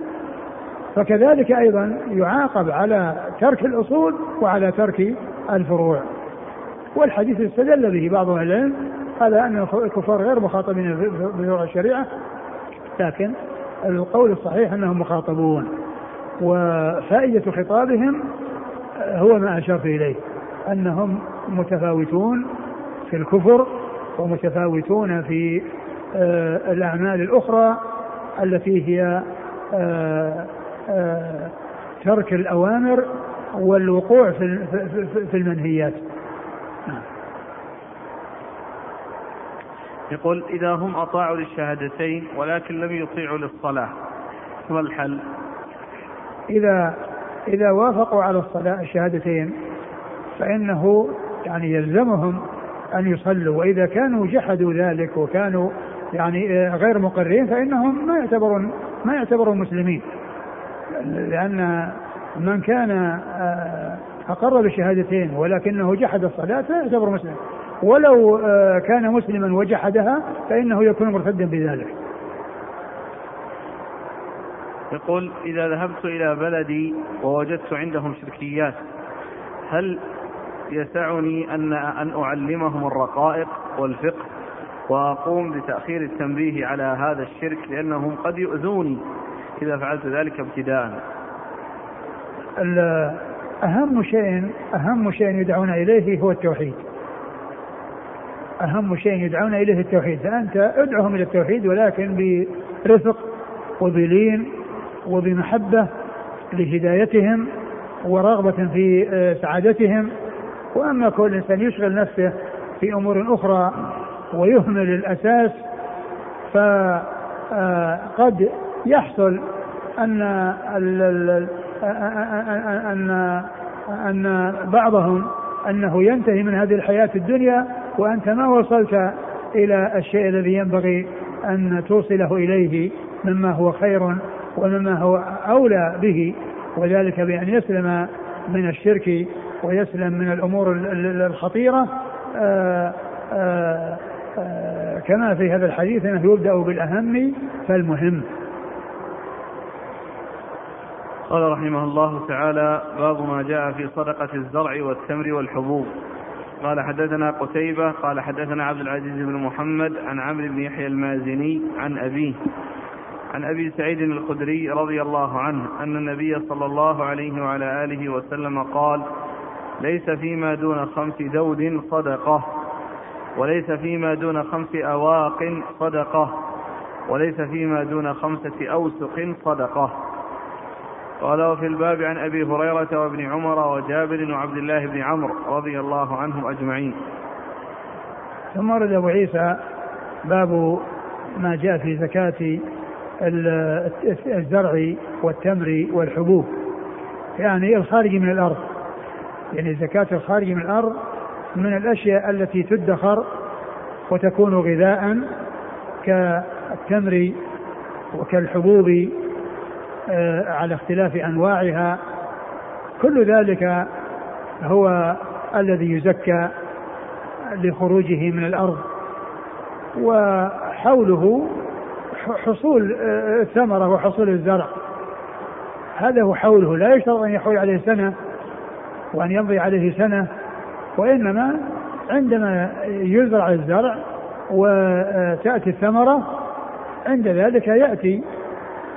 فكذلك أيضا يعاقب على ترك الأصول وعلى ترك الفروع. والحديث استدل به بعض أهل العلم على أن الكفار غير مخاطبين بفروع الشريعة لكن القول الصحيح أنهم مخاطبون. وفائدة خطابهم هو ما أشرت إليه أنهم متفاوتون في الكفر ومتفاوتون في آه، الأعمال الأخرى التي هي آه، آه، ترك الأوامر والوقوع في المنهيات نعم. يقول إذا هم أطاعوا للشهادتين ولكن لم يطيعوا للصلاة ما الحل؟ إذا إذا وافقوا على الصلاة الشهادتين فإنه يعني يلزمهم أن يصلوا. وإذا كانوا جحدوا ذلك وكانوا يعني آه، غير مقرين فإنهم ما يعتبرون ما يعتبرون مسلمين. لأن من كان آه، أقر بشهادتين ولكنه جحد الصلاة لا يعتبر مسلم. ولو آه، كان مسلما وجحدها فإنه يكون مرتدا بذلك. يقول إذا ذهبت إلى بلدي ووجدت عندهم شركيات هل يسعني أن أن أعلمهم الرقائق والفقه وأقوم بتأخير التنبيه على هذا الشرك لأنهم قد يؤذوني إذا فعلت ذلك ابتداء؟ أهم شيء أهم شيء يدعون إليه هو التوحيد. أهم شيء يدعون إليه التوحيد. فأنت ادعهم إلى التوحيد ولكن برفق وبلين وبمحبة لهدايتهم ورغبة في آه، سعادتهم. وأما كل إنسان يشغل نفسه في أمور أخرى ويهمل الأساس فقد يحصل أن أن أن بعضهم أنه ينتهي من هذه الحياة الدنيا وأنت ما وصلت إلى الشيء الذي ينبغي أن توصله إليه مما هو خير ومما هو أولى به وذلك بأن يسلم من الشرك ويسلم من الأمور الخطيرة. آه، آه، آه، كما في هذا الحديث إنه يبدأ بالأهم فالمهم. قال رحمه الله تعالى باب ما جاء في صدقة الزرع والتمر والحبوب. قال حدثنا قتيبة قال حدثنا عبد العزيز بن محمد عن عمرو بن يحيى المازني عن أبيه. عن أبي سعيد الخدري رضي الله عنه أن النبي صلى الله عليه وعلى آله وسلم قال ليس فيما دون خمس دود صدقة وليس فيما دون خمس أواق صدقة وليس فيما دون خمسة أوسق صدقة. قال وفي الباب عن أبي هريرة وابن عمر وجابر وعبد الله بن عمرو رضي الله عنهم أجمعين. ثم ورد أبو عيسى باب ما جاء في زكاة الزرع والتمر والحبوب. يعني الخارج من الأرض. يعني زكاة الخارج من الأرض من الأشياء التي تدخر وتكون غذاء كالتمر وكالحبوب آه، على اختلاف أنواعها. كل ذلك هو الذي يزكى لخروجه من الأرض. وحوله حصول آه، الثمرة وحصول الزرع. هذا هو حوله. لا يشترط أن يحول عليه سنة وأن يمضي عليه سنة وإنما عندما يزرع الزرع وتأتي الثمرة عند ذلك يأتي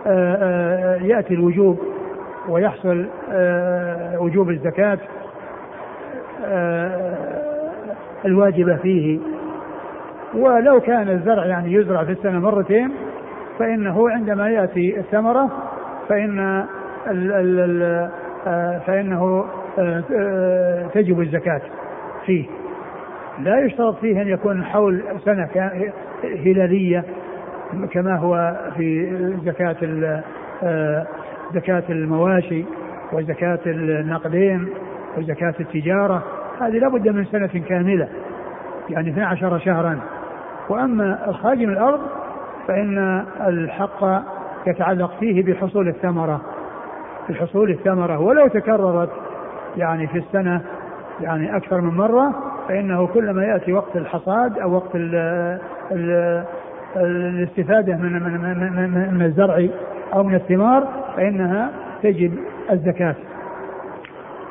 آه، آه، يأتي الوجوب ويحصل وجوب الزكاة الواجبة فيه. ولو كان الزرع يعني يزرع في السنة مرتين فإنه عندما يأتي الثمرة فإن ال ال ال فإنه تجب الزكاة فيه. لا يشترط فيه أن يكون حول سنة هلالية كما هو في زكاة آه، زكاة المواشي وزكاة النقدين وزكاة التجارة. هذه لابد من سنة كاملة يعني 12 شهرا. وأما الخارج من الأرض فإن الحق يتعلق فيه بحصول الثمرة بحصول الثمرة. ولو تكررت يعني في السنة يعني أكثر من مرة فإنه كلما يأتي وقت الحصاد أو وقت ال ال الاستفادة من من من, من الزرع أو من الثمار فإنها تجب الزكاة.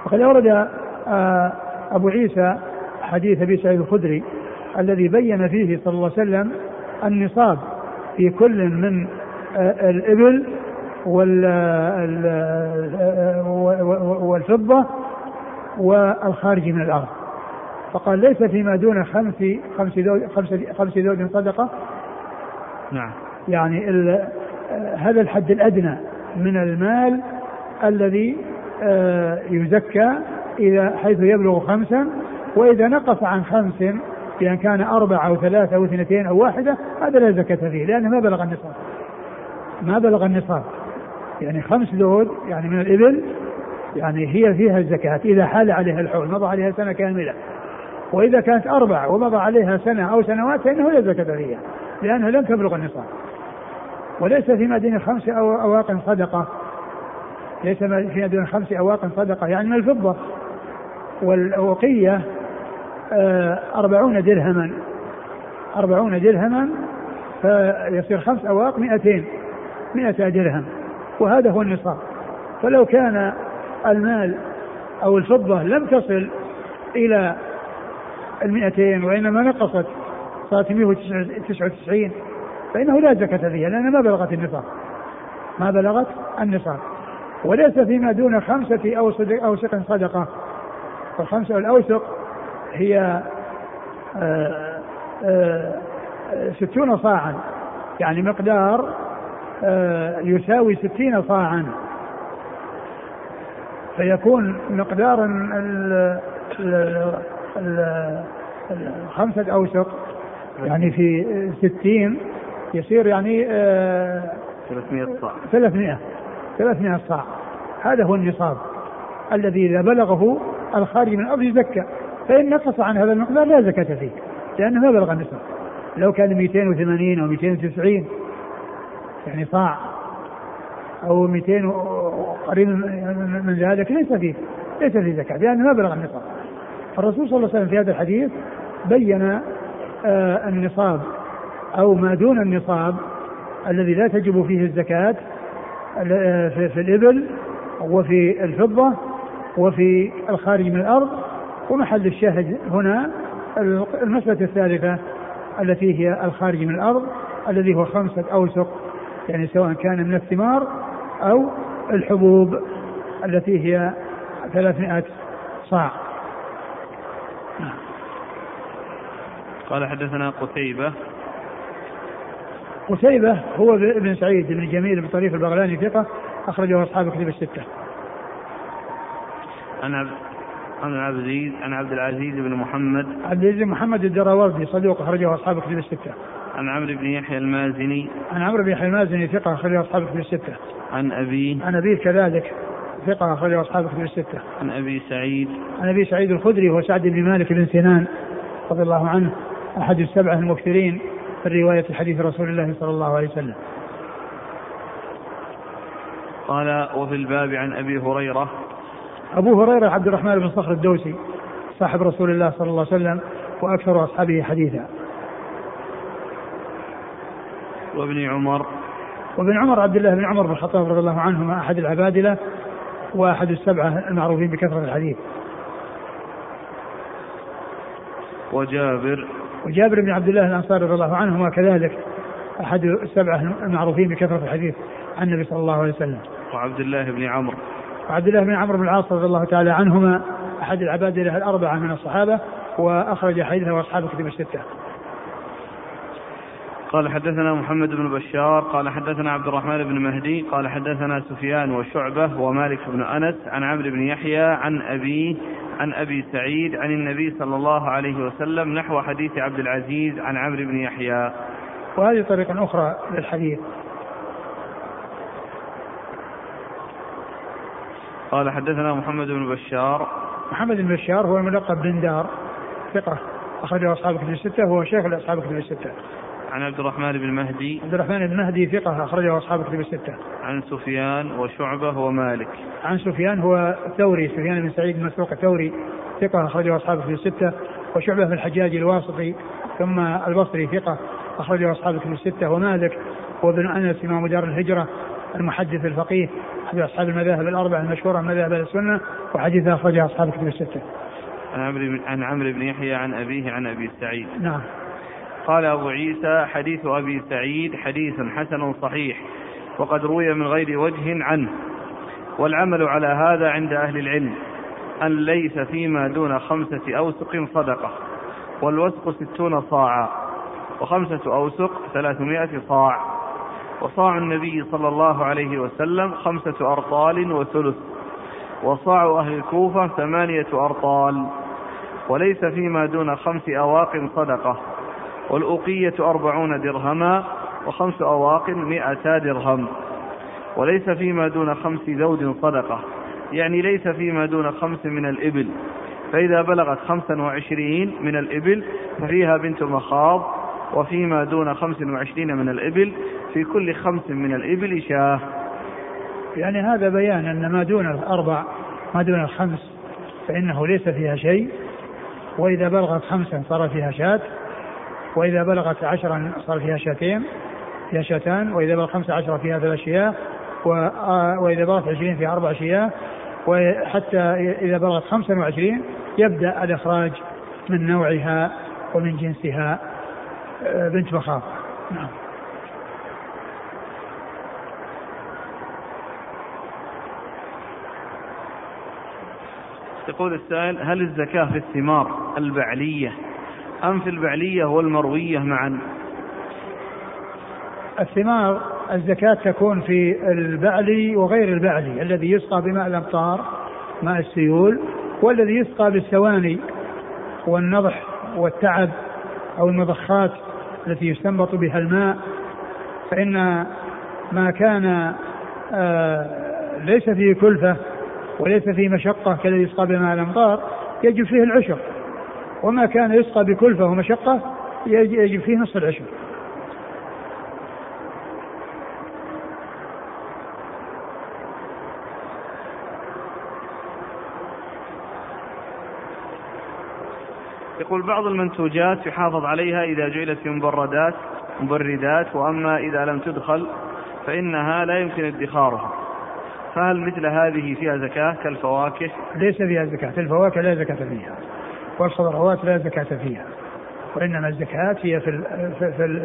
وقد أورد آه، أبو عيسى حديث أبي سعيد الخدري الذي بين فيه صلى الله عليه وسلم النصاب. في كل من آه، الإبل والفضة والخارج من الأرض. فقال ليس فيما دون خمس خمس زوج خمس, خمس زوج صدقة. نعم. يعني هذا الحد الأدنى من المال الذي آه، يزكى إذا حيث يبلغ خمسا وإذا نقص عن خمس بأن كان أربعة أو ثلاثة أو اثنتين أو واحدة هذا لا زكاة فيه لأنه ما بلغ النصاب. ما بلغ النصاب. يعني خمس ذود يعني من الإبل يعني هي فيها الزكاة. إذا حال عليها الحول مضى عليها سنة كاملة. وإذا كانت أربع ومضى عليها سنة أو سنوات فإنه لا زكاة فيها لأنها لم تبلغ النصاب. وليس فيما دون خمس أو أواق صدقة. ليس فيما دون خمس أواق صدقة. يعني من الفضة والأوقية أربعون درهما. أربعون درهما فيصير خمس أواق مئتين مئة درهم. وهذا هو النصاب. فلو كان المال أو الفضة لم تصل إلى المئتين وإنما نقصت صارت 199 فإنه لا زكاة فيها لأنها ما بلغت النصاب. ما بلغت النصاب. وليس فيما دون خمسة أوسق أوسق صدقة. والخمسة الأوسق هي آه، آه، ستون صاعا. يعني مقدار آه، يساوي ستين صاعا. فيكون مقدار الخمسة أوسق. يعني في ستين يصير يعني 300 صاع. 300 300 صاع. هذا هو النصاب الذي إذا بلغه الخارج من الأرض يزكى فإن نقص عن هذا المقدار لا زكاة فيه لأنه ما بلغ النصاب لو كان 280 أو 290 يعني صاع أو 200 قريب من ذلك ليس فيه ليس فيه زكاة لأنه ما بلغ النصاب الرسول صلى الله عليه وسلم في هذا الحديث بين آه النصاب أو ما دون النصاب الذي لا تجب فيه الزكاة آه، في الإبل وفي الفضة وفي الخارج من الأرض ومحل الشاهد هنا المسألة الثالثة التي هي الخارج من الأرض الذي هو خمسة أوسق يعني سواء كان من الثمار أو الحبوب التي هي ثلاثمائة صاع قال حدثنا قتيبة قتيبة هو ابن سعيد بن جميل بن طريف البغلاني ثقة أخرجه أصحاب كتب الستة. عن عن عبد العزيز عن عبد العزيز بن محمد عبد العزيز بن محمد الدراوردي صدوق أخرجه أصحاب كتب الستة. عن عمرو بن يحيى المازني عن عمرو بن يحيى المازني ثقة أخرجه أصحاب كتب الستة. عن أبيه عن أبيه كذلك ثقة أخرجه أصحاب كتب الستة. عن أبي سعيد عن أبي سعيد الخدري هو سعد بن مالك بن سنان رضي الله عنه أحد السبعة المكثرين في رواية حديث رسول الله صلى الله عليه وسلم قال وفي الباب عن أبي هريرة أبو هريرة عبد الرحمن بن صخر الدوسي صاحب رسول الله صلى الله عليه وسلم وأكثر أصحابه حديثا. وابن عمر. وابن عمر عبد الله بن عمر بن الخطاب رضي الله عنهما أحد العبادلة وأحد السبعة المعروفين بكثرة الحديث. وجابر. وجابر بن عبد الله الأنصاري رضي الله عنهما كذلك أحد السبعة المعروفين بكثرة الحديث عن النبي صلى الله عليه وسلم. وعبد الله بن عمرو وعبد الله بن عمرو بن العاص رضي الله تعالى عنهما أحد العبادلة الأربعة من الصحابة وأخرج حديثه أصحاب الكتب الستة قال حدثنا محمد بن بشار قال حدثنا عبد الرحمن بن مهدي قال حدثنا سفيان وشعبة ومالك بن أنس عن عمرو بن يحيى عن أبيه عن أبي سعيد عن النبي صلى الله عليه وسلم نحو حديث عبد العزيز عن عمرو بن يحيى. وهذه طريقة أخرى للحديث. قال حدثنا محمد بن بشار محمد بن بشار هو الملقب بن دار ثقة أخرجه أصحاب الكتب الستة وهو شيخ لأصحاب الكتب الستة. عن عبد الرحمن بن مهدي عبد الرحمن بن مهدي ثقة أخرجه أصحاب الكتب الستة. عن سفيان وشعبة ومالك. عن سفيان هو ثوري سفيان بن سعيد مسروق الثوري ثقة أخرجه أصحاب الكتب الستة وشعبة بن الحجاج الواسطي ثم البصري ثقة أخرجه أصحاب الكتب الستة ومالك وابن أنس إمام دار الهجرة المحدث الفقيه أحد أصحاب المذاهب الأربعة المشهورة من مذاهب السنة وحديث أخرجه أصحاب الكتب الستة. عن عمرو عن عمرو بن يحيى عن أبيه عن أبي سعيد. نعم. قال أبو عيسى حديث أبي سعيد حديث حسن صحيح وقد روي من غير وجه عنه والعمل على هذا عند أهل العلم أن ليس فيما دون خمسة أوسق صدقة والوسق ستون صاعا وخمسة أوسق ثلاثمائة صاع وصاع النبي صلى الله عليه وسلم خمسة أرطال وثلث وصاع أهل الكوفة ثمانية أرطال وليس فيما دون خمس أواق صدقة والأوقية أربعون درهما وخمس أواق مئتا درهم وليس فيما دون خمس ذود صدقة يعني ليس فيما دون خمس من الإبل فإذا بلغت خمسا وعشرين من الإبل ففيها بنت مخاض وفيما دون خمس وعشرين من الإبل في كل خمس من الإبل شاة. يعني هذا بيان أن ما دون الأربع ما دون الخمس فإنه ليس فيها شيء. وإذا بلغت خمسا صار فيها شاة. وإذا بلغت عشرا صار فيها شاتين فيها شاتان. وإذا بلغت خمسة عشر فيها ثلاث شياه. وإذا بلغت عشرين فيها أربع شياه. وحتى إذا بلغت خمسا وعشرين يبدأ الإخراج من نوعها ومن جنسها. بنت مخاض. نعم. يقول السائل هل الزكاة في الثمار البعلية؟ أم في البعلية والمروية معا؟ الثمار الزكاة تكون في البعلي وغير البعلي الذي يسقى بماء الأمطار ماء السيول والذي يسقى بالسواني والنضح والتعب أو المضخات التي يستنبط بها الماء. فإن ما كان آه ليس فيه كلفة وليس فيه مشقة كالذي يسقى بماء الأمطار يجب فيه العشر وما كان يسقى بكلفة ومشقة يجب فيه نصف العشر يقول بعض المنتوجات يحافظ عليها إذا جعلت في مبردات مبردات وأما إذا لم تدخل فإنها لا يمكن ادخارها. فهل مثل هذه فيها زكاة كالفواكه؟ ليس فيها زكاة، الفواكه لا زكاة فيها. والخضروات لا زكاة فيها. وإنما الزكاة هي في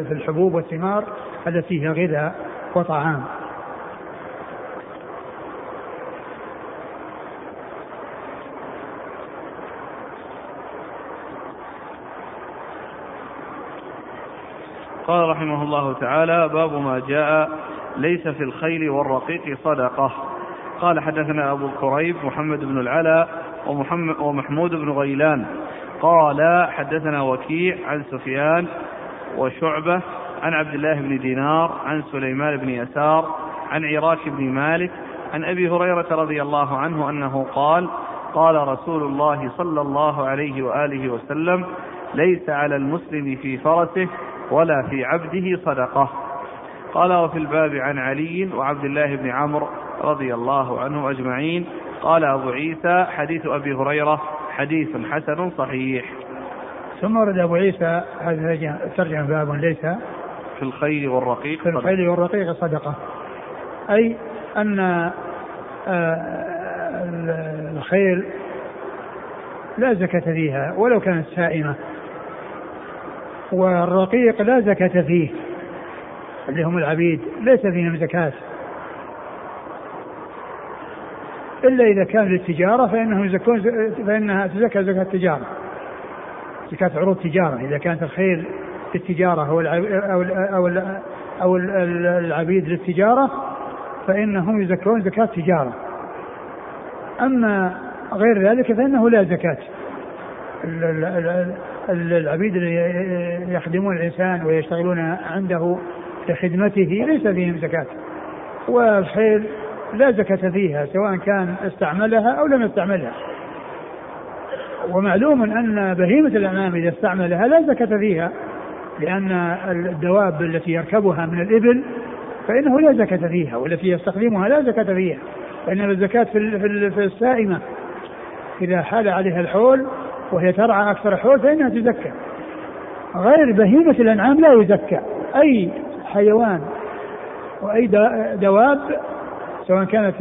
في الحبوب والثمار التي هي غذاء وطعام. قال رحمه الله تعالى باب ما جاء ليس في الخيل والرقيق صدقة قال حدثنا أبو كريب محمد بن العلاء ومحمد ومحمود بن غيلان. قال حدثنا وكيع عن سفيان وشعبة عن عبد الله بن دينار عن سليمان بن يسار عن عراك بن مالك عن أبي هريرة رضي الله عنه أنه قال قال رسول الله صلى الله عليه وآله وسلم ليس على المسلم في فرسه ولا في عبده صدقة. قال وفي الباب عن علي وعبد الله بن عمرو رضي الله عنهم أجمعين. قال أبو عيسى حديث أبي هريرة حديث حسن صحيح. ثم ورد أبو عيسى هذا ترجم باب ليس في الخيل والرقيق. في الخيل والرقيق صدقة. أي أن آه، الخيل لا زكاة فيها ولو كانت سائمة. والرقيق لا زكاة فيه. اللي هم العبيد ليس فيهم زكاة. إلا إذا كان للتجارة فإنهم يزكون فإنها تزكى زكاة التجارة. زكاة عروض تجارة. إذا كانت الخيل للتجارة أو أو أو أو العبيد للتجارة فإنهم يزكون زكاة تجارة. أما غير ذلك فإنه لا زكاة. العبيد اللي يخدمون الإنسان ويشتغلون عنده لخدمته ليس فيهم زكاة. والخيل لا زكاة فيها سواء كان استعملها أو لم يستعملها. ومعلوم أن بهيمة الأنعام إذا استعملها لا زكاة فيها لأن الدواب التي يركبها من الإبل فإنه لا زكاة فيها والتي يستخدمها لا زكاة فيها فإن الزكاة في في السائمة. إذا حال عليها الحول وهي ترعى أكثر حول فإنها تزكى. غير بهيمة الأنعام لا يزكى. أي حيوان وأي دواب سواء كانت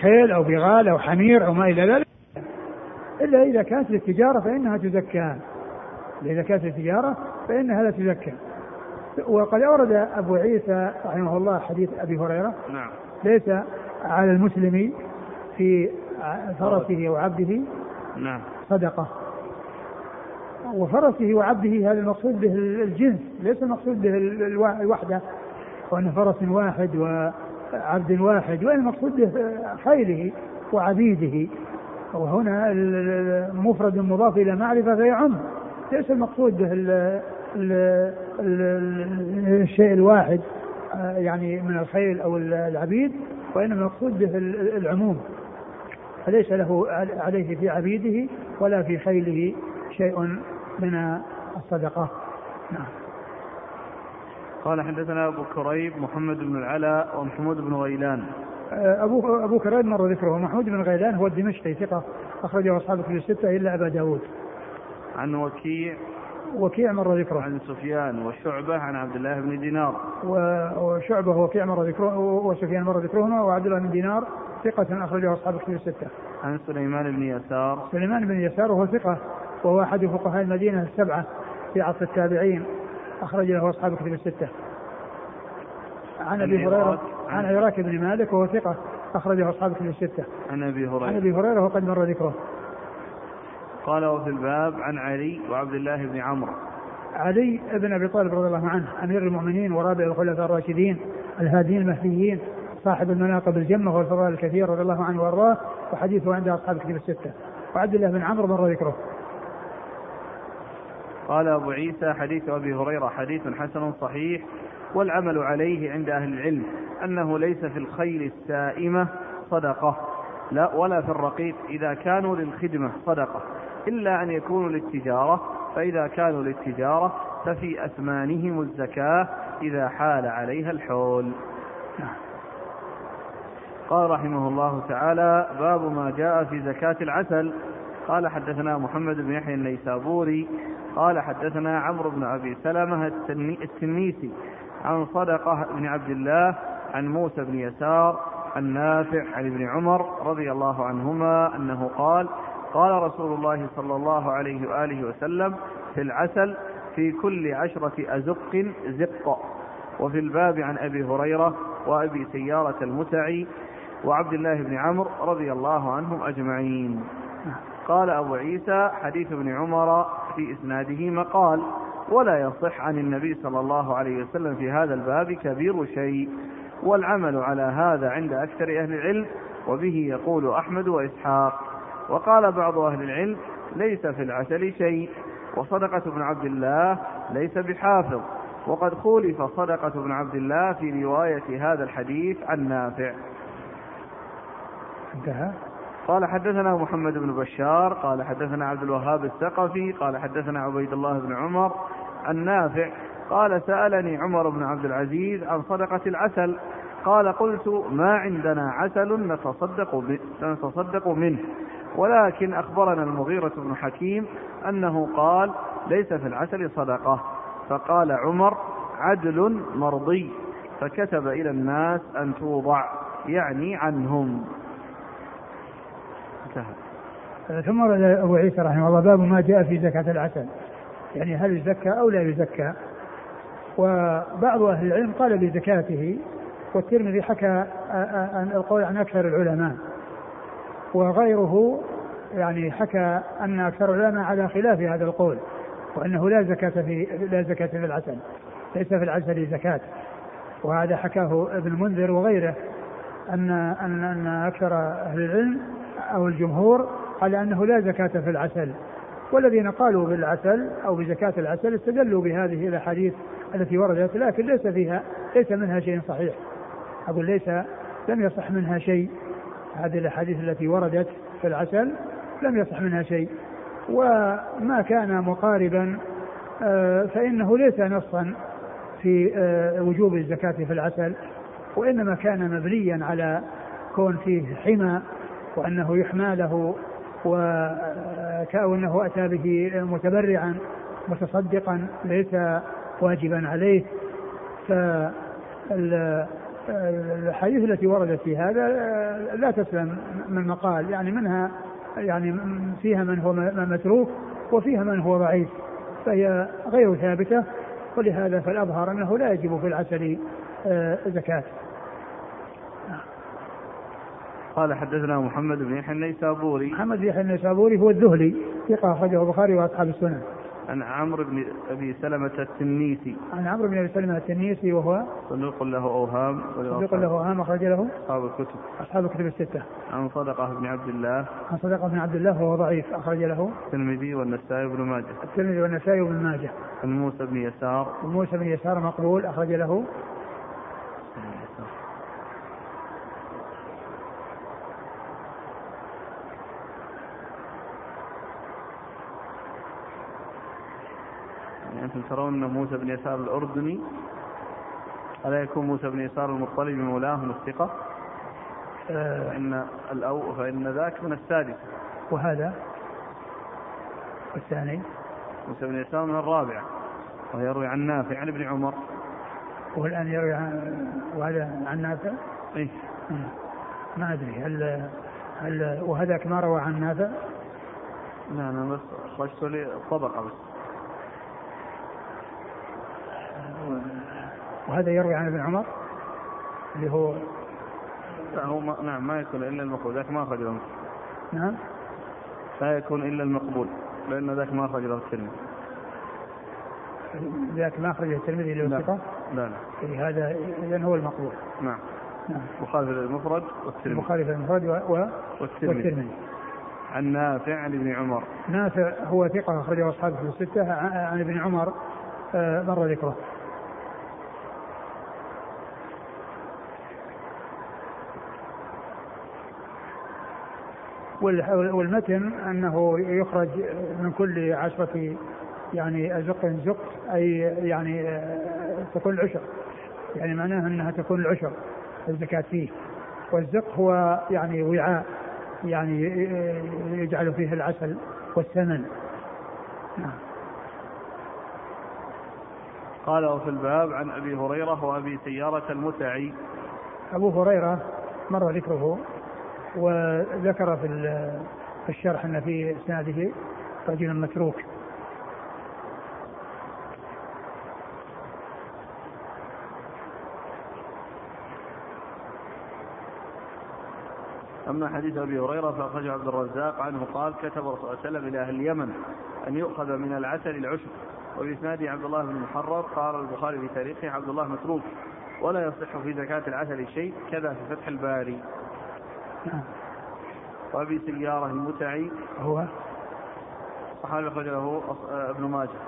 خيل أو بغال أو حمير أو ما إلى ذلك. إلا إذا كانت للتجارة فإنها تزكى. إذا كانت للتجارة فإنها لا تزكى. وقد أورد أبو عيسى رحمه الله حديث أبي هريرة نعم. ليس على المسلم في فرسه وعبده نعم. صدقة. وفرسه وعبده هذا المقصود به الجنس ليس المقصود به الوحدة. وأن فرس واحد وعبد واحد وإن به؟ خيله وعبيده. وهنا مفرد مضاف إلى معرفة فيعم ليس المقصود به الشيء الواحد يعني من الخيل أو العبيد وإنما المقصود به العموم. فليس له عليه في عبيده ولا في خيله شيء من الصدقة. نعم. قال حدثنا أبو كريب محمد بن العلاء ومحمود بن غيلان. أبو أبو كريب مر ذكره. محمود بن غيلان هو الدمشقي ثقة أخرجه أصحاب كتب الستة إلا أبا داود. عن وكيع. وكيع مر ذكره. عن سفيان وشعبة عن عبد الله بن دينار. وشعبة وكيع مر ذكره وسفيان مر ذكرهما وعبد الله بن دينار ثقة أخرجه أصحاب الكتب الستة. عن سليمان بن يسار. سليمان بن يسار وهو ثقة وهو أحد فقهاء المدينة السبعة في عصر التابعين. أخرج له أصحاب الكتب الستة. عن أبي هريرة عن عراك بن مالك وهو ثقة أخرجه أصحاب الكتب الستة. عن أبي هريرة. عن أبي هريرة وقد مر ذكره. قال وفي الباب عن علي وعبد الله بن عمرو. علي بن أبي طالب رضي الله عنه أمير المؤمنين ورابع الخلفاء الراشدين الهادين المهديين صاحب المناقب الجمة والفضائل الكثير رضي الله عنه وأرضاه وحديثه عند اصحاب الكتب الستة وعبد الله بن عمرو مر ذكره. قال أبو عيسى حديث أبي هريرة حديث حسن صحيح والعمل عليه عند أهل العلم أنه ليس في الخيل السائمة صدقة لا ولا في الرقيق إذا كانوا للخدمة صدقة إلا أن يكونوا للتجارة فإذا كانوا للتجارة ففي أثمانهم الزكاة إذا حال عليها الحول. قال رحمه الله تعالى باب ما جاء في زكاة العسل قال حدثنا محمد بن يحيى النيسابوري قال حدثنا عمرو بن أبي سلمة التنيسي عن صدقة بن عبد الله عن موسى بن يسار عن نافع عن ابن عمر رضي الله عنهما أنه قال قال رسول الله صلى الله عليه وآله وسلم في العسل في كل عشرة أزق زق. وفي الباب عن أبي هريرة وأبي سيارة المتعي وعبد الله بن عمرو رضي الله عنهم أجمعين. قال أبو عيسى حديث ابن عمر في إسناده مقال ولا يصح عن النبي صلى الله عليه وسلم في هذا الباب كبير شيء والعمل على هذا عند أكثر أهل العلم وبه يقول أحمد وإسحاق. وقال بعض أهل العلم ليس في العسل شيء وصدقة ابن عبد الله ليس بحافظ. وقد خولف صدقة ابن عبد الله في رواية هذا الحديث عن نافع. انتهى؟ قال حدثنا محمد بن بشار قال حدثنا عبد الوهاب الثقفي قال حدثنا عبيد الله بن عمر النافع قال سألني عمر بن عبد العزيز عن صدقة العسل قال قلت ما عندنا عسل نتصدق, نتصدق منه ولكن أخبرنا المغيرة بن حكيم أنه قال ليس في العسل صدقة فقال عمر عدل مرضي فكتب إلى الناس أن توضع يعني عنهم. انتهى. ثم ورد أبو عيسى رحمه الله باب ما جاء في زكاة العسل. يعني هل يزكى أو لا يزكى؟ وبعض أهل العلم قال بزكاته والترمذي حكى القول عن أكثر العلماء. وغيره يعني حكى أن أكثر العلماء على خلاف هذا القول وأنه لا زكاة في لا زكاة في العسل. ليس في العسل زكاة. وهذا حكاه ابن المنذر وغيره أن أن أن أكثر أهل العلم أو الجمهور على أنه لا زكاة في العسل. والذين قالوا بالعسل أو بزكاة العسل استدلوا بهذه الأحاديث التي وردت لكن ليس فيها ليس منها شيء صحيح. أقول ليس لم يصح منها شيء. هذه الأحاديث التي وردت في العسل لم يصح منها شيء. وما كان مقاربا آه، فإنه ليس نصا في آه، وجوب الزكاة في العسل وإنما كان مبنيا على كون فيه حمى وأنه يحمى له وكأنه أتى به متبرعا متصدقا ليس واجبا عليه. فالحديث التي وردت في هذا لا تسلم من مقال. يعني منها يعني فيها من هو متروك وفيها من هو ضعيف فهي غير ثابتة. ولهذا فالأظهر أنه لا يجب في العسل آه، زكاة. قال حدثنا محمد بن يحيى النيسابوري. محمد بن يحيى النيسابوري هو الذهلي ثقة أخرجه البخاري وأصحاب السنن عن عمرو بن أبي سلمة التنيسي. عن عمرو بن أبي سلمة التنيسي وهو صدوق له أوهام. صدوق له أوهام أخرج له أصحاب الكتب. أصحاب الكتب الستة. عن صدقة بن عبد الله. عن صدقة بن عبد الله وهو ضعيف أخرج له. الترمذي والنسائي بن ماجه. الترمذي والنسائي وابن ماجه. عن موسى بن يسار. موسى بن يسار مقبول أخرج له. ترون أن موسى بن يسار الأردني ألا يكون موسى بن يسار المطلب مولاه من الثقة؟ آه. فإن الأو فإن ذاك من السادس. وهذا؟ الثاني موسى بن يسار من الرابعة ويروي عن نافع عن ابن عمر. والآن يروي عن وهذا عن نافع؟ إيه. ما أدري هل هل وهذاك ما روى عن نافع؟ لا أنا بس خرجت لي الطبقة بس. وهذا يروي عن ابن عمر اللي هو لا هو ما نعم ما يكون إلا المقبول ذاك ما أخرج له. نعم. لا يكون إلا المقبول لأن ذاك ما أخرج له الترمذي. ذاك ما أخرجه الترمذي اللي هو لا لا. لا هذا اذا هو المقبول. نعم. نعم. مخالف للمفرد والترمذي. مخالف للمفرد و... والترمذي. والترمذي. عن نافع عن ابن عمر. نافع هو ثقة أخرجه أصحابه في الستة عن ابن عمر آه، مر ذكره. والمتن أنه يخرج من كل عشرة يعني ازق زق أي يعني تكون العشر. يعني معناها أنها تكون العشر الزكاة فيه. والزق هو يعني وعاء يعني يجعل فيه العسل والثمن. نعم. قال وفي الباب عن أبي هريرة وأبي سيارة المتعي. أبو هريرة مر ذكره. وذكر في الشرح أن في إسناده رجلا متروك. أما حديث أبي هريرة فأخرجه عبد الرزاق عنه قال كتب الرسول صلى الله عليه وسلم إلى أهل اليمن أن يؤخذ من العسل العشر وبإسناده عبد الله بن محرر قال البخاري في تاريخه عبد الله متروك ولا يصح في زكاة العسل شيء كذا في فتح الباري. وأبي سيارة المتعي. هو؟ صحابي أخرج له ابن ماجه.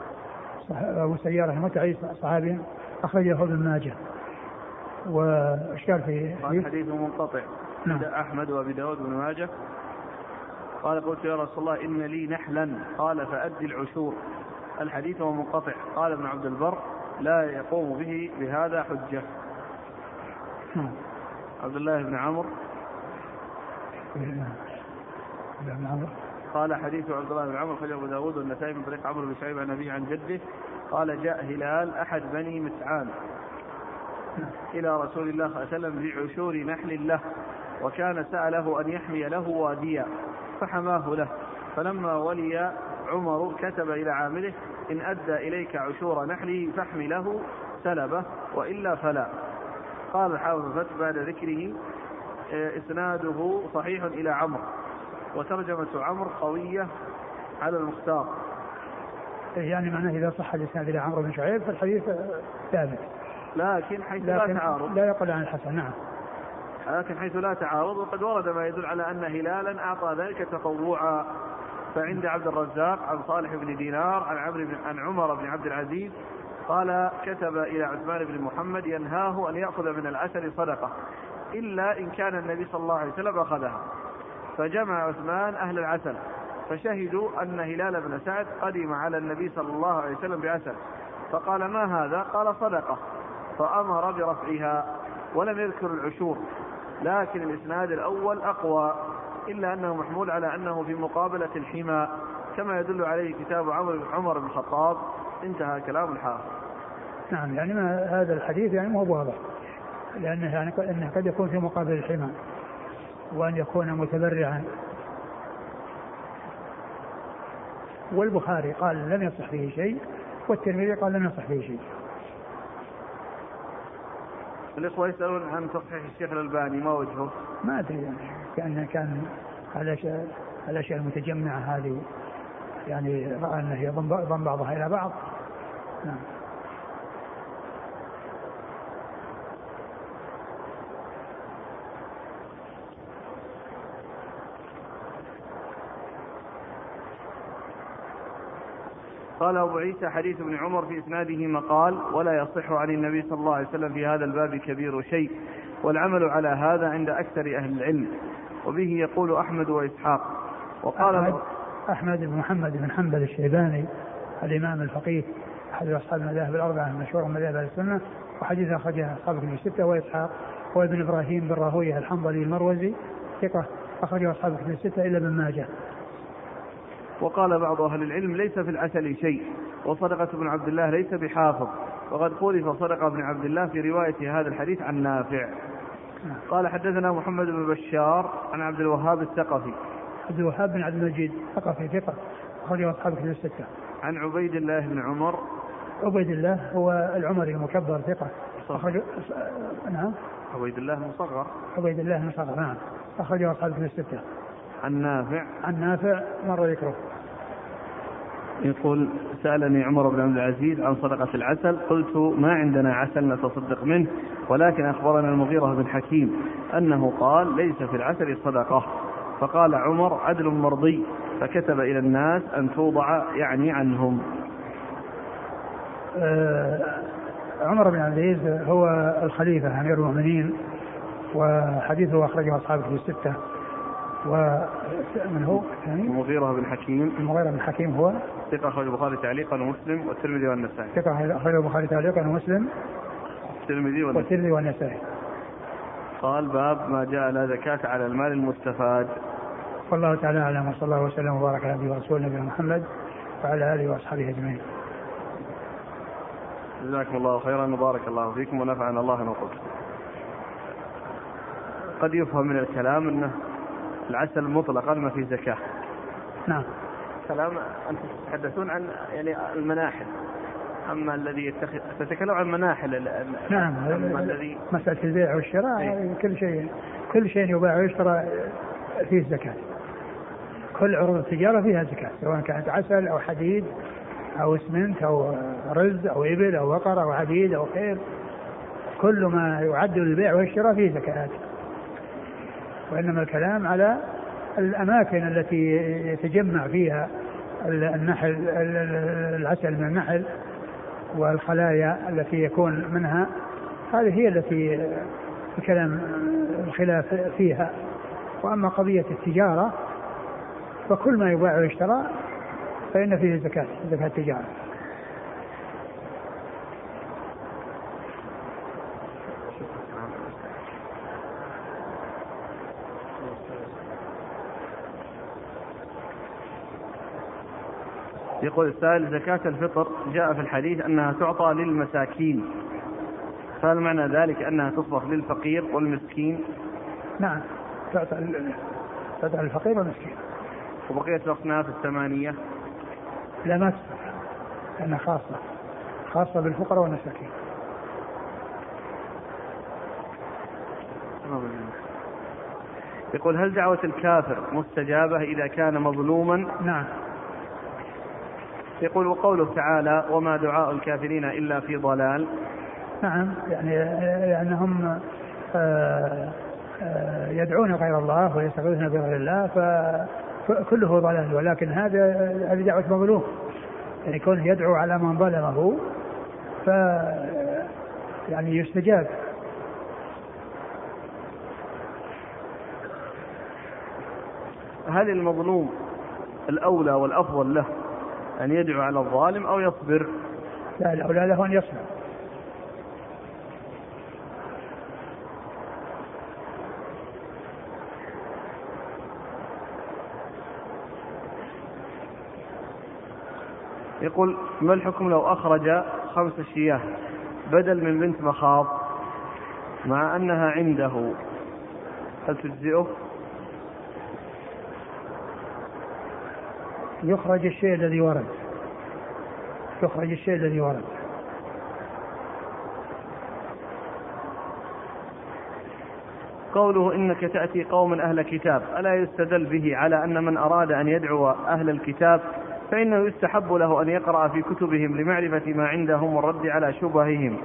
أبو سيارة المتعي صحابي أخرج له ابن ماجه. واشكال في حديث؟ منقطع. نعم. أحمد وأبي داود بن ماجه. قال قلت يا رسول الله إن لي نحلا. قال فأدي العشور. الحديث هو منقطع. قال ابن عبد البر لا يقوم به بهذا حجة. نعم. عبد الله نعم بن عمرو. قال حديث عبد الله بن عمرو خرجه أبو داود والنسائي من طريق عمرو بن شعيب عن ابيه عن جده قال جاء هلال أحد بني مسعان إلى رسول الله صلى الله عليه وسلم بعشور نحل له وكان سأله أن يحمي له واديا فحماه له فلما ولي عمر كتب إلى عامله إن أدى إليك عشور نحله فاحمله سلبه وإلا فلا. قال الحافظ بعد ذكره آه، إسناده صحيح إلى عمرو. وترجمة عمرو قوية على المختار. إيه، يعني معناه إذا صح الإسناد إلى عمرو بن شعيب فالحديث ثابت. لكن حيث لا تعارض. لا يقل عن الحسن نعم. لكن حيث لا تعارض وقد ورد ما يدل على أن هلالا أعطى ذلك تطوعا. فعند عبد الرزاق عن صالح بن دينار عن عمرو بن عن عمر بن عبد العزيز قال كتب إلى عثمان بن محمد ينهاه أن يأخذ من العسل صدقة. إلا إن كان النبي صلى الله عليه وسلم أخذها. فجمع عثمان أهل العسل فشهدوا أن هلال بن سعد قدم على النبي صلى الله عليه وسلم بعسل. فقال ما هذا؟ قال صدقة. فأمر برفعها ولم يذكر العشور لكن الإسناد الأول أقوى إلا أنه محمول على أنه في مقابلة الحمى كما يدل عليه كتاب عمر بن الخطاب. انتهى كلام الحافظ. نعم يعني ما هذا الحديث يعني مو واضح لأنه يعني أنه قد يكون في مقابل الحمى وأن يكون متبرعا. والبخاري قال لم يصح فيه شيء والترمذي قال لم يصح فيه شيء. الإخوة يسألون عن تصحيح الشيخ الألباني ما وجهه؟ ما أدري يعني كأنه كان الأشياء الأشياء المتجمعة هذه. يعني رأى أنه يضم بعضها إلى بعض. نعم. قال أبو عيسى حديث ابن عمر في إسناده مقال ولا يصح عن النبي صلى الله عليه وسلم في هذا الباب كبير شيء والعمل على هذا عند أكثر أهل العلم وبه يقول أحمد وإسحاق. وقال أحمد, أحمد بن محمد بن حنبل الشيباني الإمام الفقيه أحد أصحاب المذاهب الأربعة المشهورة من مذاهب السنة وحديث أخرجه أصحاب كتب الستة وإسحاق هو ابن إبراهيم بن راهوية الحنظلي المروزي ثقة أخرجه أصحاب كتب الستة إلا ابن ماجه. وقال بعض أهل العلم ليس في العسل شيء وصدقة بن عبد الله ليس بحافظ وقد خولف صدقة بن عبد الله في رواية هذا الحديث عن نافع. قال حدثنا محمد بن بشار عن عبد الوهاب الثقفي. عبد الوهاب بن عبد المجيد ثقفي ثقة أخرجه أصحاب كتب الستة عن عبيد الله بن عمر. عبيد الله هو العمري المكبر ثقة. أخرج نعم. عبيد الله المصغر عبيد الله المصغر نعم. أخرجه أصحاب كتب الستة عن نافع. عن نافع مر ذكره. يقول سألني عمر بن عبد العزيز عن صدقة العسل. قلت ما عندنا عسل نتصدق منه ولكن أخبرنا المغيرة بن حكيم أنه قال ليس في العسل صدقة. فقال عمر عدل مرضي. فكتب إلى الناس أن توضع يعني عنهم. آه عمر بن عبد العزيز هو الخليفة أمير المؤمنين وحديثه أخرجه أصحابه الستة. ومن هو؟ الثاني؟ المغيرة بن حكيم. المغيرة بن حكيم هو؟ ثقة أخرج البخاري تعليقا ومسلم والترمذي والنسائي. ثقة أخرج البخاري تعليقا ومسلم. الترمذي والترمذي والنسائي. قال باب ما جاء لا زكاة على المال المستفاد. والله تعالى أعلم وصلى الله وسلم وبارك على نبينا ورسول نبينا محمد وعلى آله وأصحابه أجمعين. جزاكم الله خيرا وبارك الله فيكم ونفعنا الله ما قلت قد يفهم من الكلام أنه العسل مطلقا ما في زكاة. نعم. كلام أنتم تتحدثون عن يعني المناحل. أما الذي يتخذ تتكلم عن مناحل نعم أما الذي مسألة البيع والشراء إيه؟ كل شيء كل شيء يباع ويشترى فيه زكاة كل عروض التجارة فيها زكاة سواء كانت عسل أو حديد أو اسمنت أو رز أو إبل أو بقر أو حديد أو خير. كل ما يعد للبيع والشراء فيه زكاة. وإنما الكلام على الأماكن التي يتجمع فيها النحل العسل من النحل والخلايا التي يكون منها. هذه هي التي الكلام الخلاف فيها. وأما قضية التجارة فكل ما يباع ويشترى فإن فيه زكاة زكاة التجارة. يقول السائل زكاة الفطر جاء في الحديث أنها تعطى للمساكين. فهل معنى ذلك أنها تصرف للفقير والمسكين؟ نعم تعطى للفقير والمسكين. وبقية الأصناف الثمانية؟ لا ما تصرف لأنها خاصة خاصة بالفقراء والمساكين. يقول هل دعوة الكافر مستجابة إذا كان مظلوما؟ نعم. يقول وقوله تعالى وما دعاء الكافرين إلا في ضلال. نعم يعني لأنهم آه، آه، يدعون غير الله ويستغيثون بغير الله فكله ضلال ولكن هذا هذه دعوة مظلوم يعني كونه يدعو على من ظلمه ف يعني يستجاب. هل المظلوم الأولى والأفضل له؟ أن يدعو على الظالم أو يصبر. لا الأولى له أن يصبر. يقول ما الحكم لو أخرج خمس شياه بدل من بنت مخاض؟ مع أنها عنده هل تجزئه؟ يخرج الشيء الذي ورد. يخرج الشيء الذي ورد. قوله إنك تأتي قوم أهل كتاب ألا يستدل به على أن من أراد أن يدعو أهل الكتاب فإنه يستحب له أن يقرأ في كتبهم لمعرفة ما عندهم والرد على شبههم.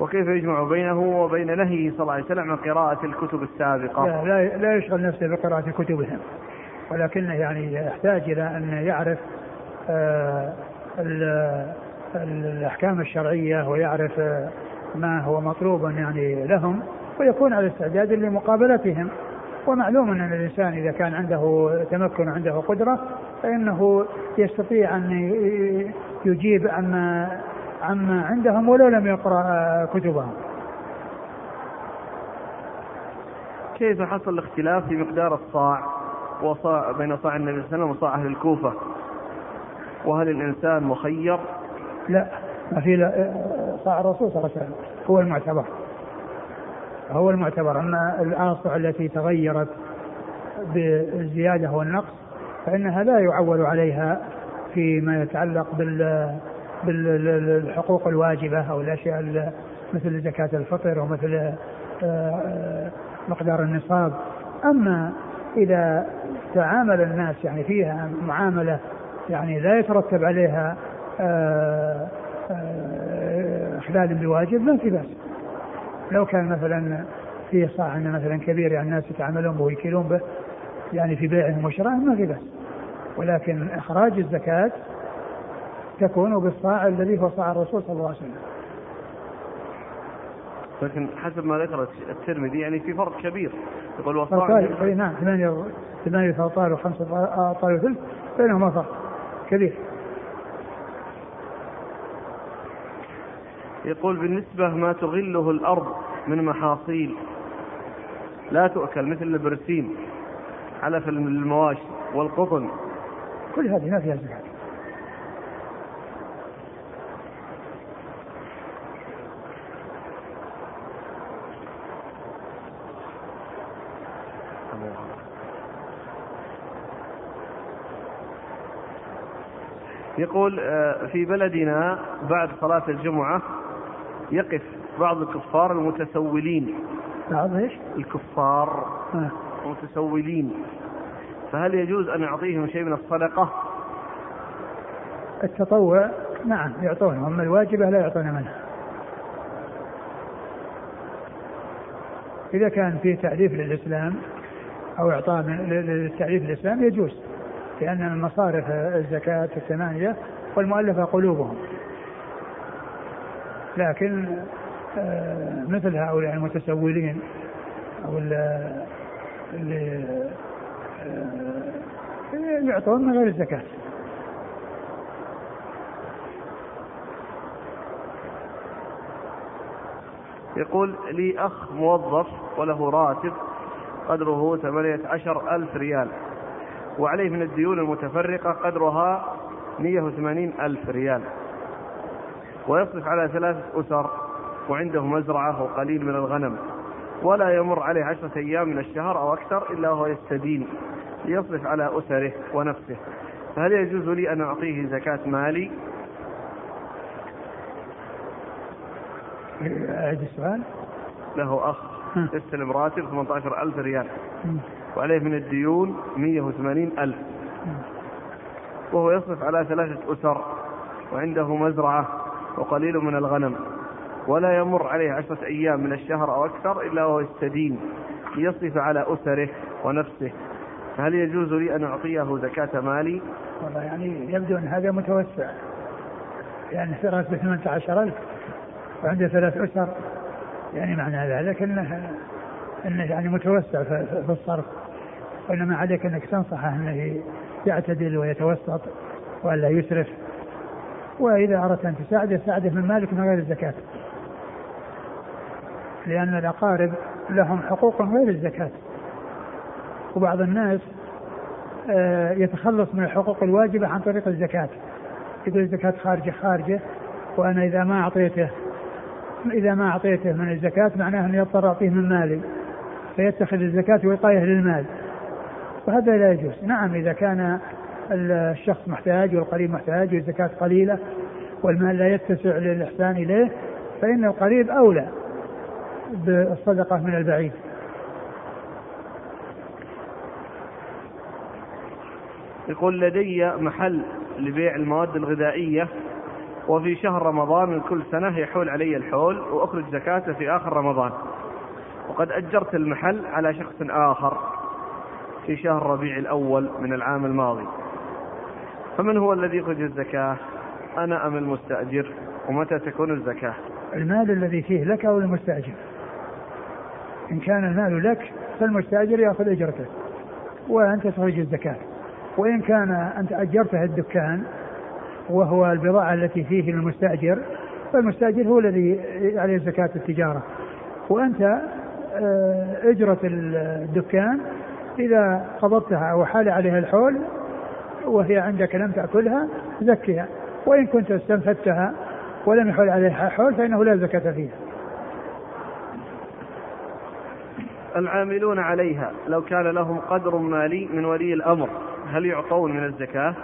وكيف يجمع بينه وبين نهيه صلى الله عليه وسلم عن قراءة الكتب السابقة؟ لا, لا, لا يشغل نفسه بقراءة كتبهم. ولكنه يعني يحتاج إلى أن يعرف آه الأحكام الشرعية ويعرف آه، ما هو مطلوب يعني لهم ويكون على استعداد لمقابلتهم. ومعلوم أن الإنسان إذا كان عنده تمكن وعنده قدرة فإنه يستطيع أن يجيب عما عما عندهم ولو لم يقرأ آه، كتبهم. كيف حصل الاختلاف في مقدار الصاع؟ وصاع بين صاع النبي صلى الله عليه وسلم وصاع أهل الكوفة. وهل الإنسان مخير؟ لا. ما في صاع الرسول صلى الله عليه وسلم. هو المعتبر. هو المعتبر. أما الآصع التي تغيرت بالزيادة والنقص فإنها لا يعول عليها فيما يتعلق بال بالحقوق الواجبة أو الأشياء مثل زكاة الفطر ومثل آه، مقدار النصاب. أما إذا تعامل الناس يعني فيها معاملة يعني لا يترتب عليها آه، آه، إخلال بواجب ما في بأس. لو كان مثلا في صاع مثلا كبير يعني الناس يتعاملون به ويكيلون به يعني في بيعهم وشرائهم ما في بأس. ولكن إخراج الزكاة تكون بالصاع الذي هو صاع الرسول صلى الله عليه وسلم. لكن حسب ما ذكر الترمذي يعني في فرق كبير. يقول وصاع أي نعم ثمانية ثمانية أوطال وخمسة أوطال وثلث بينهما فرق كبير. يقول بالنسبة ما تغله الأرض من محاصيل لا تؤكل مثل البرسيم علف المواشي والقطن. كل هذه ما فيها زكاة. يقول آه، في بلدنا بعد صلاة الجمعة يقف بعض الكفار المتسولين بعض إيش؟ الكفار آه. المتسولين فهل يجوز أن يعطيهم شيء من الصدقة؟ التطوع نعم يعطونهم أما الواجبة لا يعطون منها إذا كان فيه تعريف للإسلام أو إعطاء للتعريف الإسلام يجوز لأن من مصارف الزكاة الثمانية والمؤلفة قلوبهم. لكن آه، مثل هؤلاء المتسولين أو اللي آه، يعطون من غير الزكاة. يقول لي أخ موظف وله راتب قدره ثمانية عشر ألف ريال. وعليه من الديون المتفرقة قدرها 180 ألف ريال. ويصرف على ثلاثة أسر وعنده مزرعة وقليل من الغنم. ولا يمر عليه عشرة أيام من الشهر أو أكثر إلا وهو يستدين ليصرف على أسره ونفسه. فهل يجوز لي أن أعطيه زكاة مالي؟ أعد السؤال. له أخ يستلم راتب 18 ألف ريال. وعليه من الديون 180 ألف. وهو يصرف على ثلاثة أسر وعنده مزرعة وقليل من الغنم ولا يمر عليه عشرة أيام من الشهر أو أكثر إلا وهو يستدين ليصرف على أسره ونفسه. فهل يجوز لي أن أعطيه زكاة مالي؟ والله يعني يبدو أن هذا متوسع. يعني في راتبه 18000 وعنده ثلاث أسر يعني معنى ذلك أنه أنه يعني متوسع في الصرف. وإنما عليك أنك تنصحه أنه يعتدل ويتوسط وألا يسرف. وإذا أردت أن تساعده ساعده من مالك من غير الزكاة. لأن الأقارب لهم حقوق غير الزكاة. وبعض الناس آه، يتخلص من الحقوق الواجبة عن طريق الزكاة. يقول الزكاة خارجة خارجة. وأنا إذا ما أعطيته إذا ما أعطيته من الزكاة معناه أنه يضطر أعطيه من مالي. فيتخذ الزكاة وقاية للمال. وهذا لا يجوز. نعم إذا كان الشخص محتاج والقريب محتاج والزكاة قليلة والمال لا يتسع للإحسان إليه فإن القريب أولى بالصدقة من البعيد. يقول لدي محل لبيع المواد الغذائية وفي شهر رمضان من كل سنة يحول علي الحول وأخرج زكاته في آخر رمضان. وقد أجرت المحل على شخص آخر. في شهر ربيع الأول من العام الماضي. فمن هو الذي يخرج الزكاة؟ أنا أم المستأجر؟ ومتى تكون الزكاة؟ المال الذي فيه لك أو المستأجر إن كان المال لك فالمستأجر يأخذ أجرته. وأنت تخرج الزكاة. وإن كان أنت أجرته الدكان وهو البضاعة التي فيه للمستأجر فالمستأجر هو الذي عليه زكاة التجارة. وأنت آه، أجرة الدكان إذا قبضتها أو حال عليها الحول وهي عندك لم تأكلها زكها وإن كنت استنفدتها ولم يحول عليها حول فإنه لا زكاة فيها العاملون عليها لو كان لهم قدر مالي من ولي الأمر هل يعطون من الزكاة؟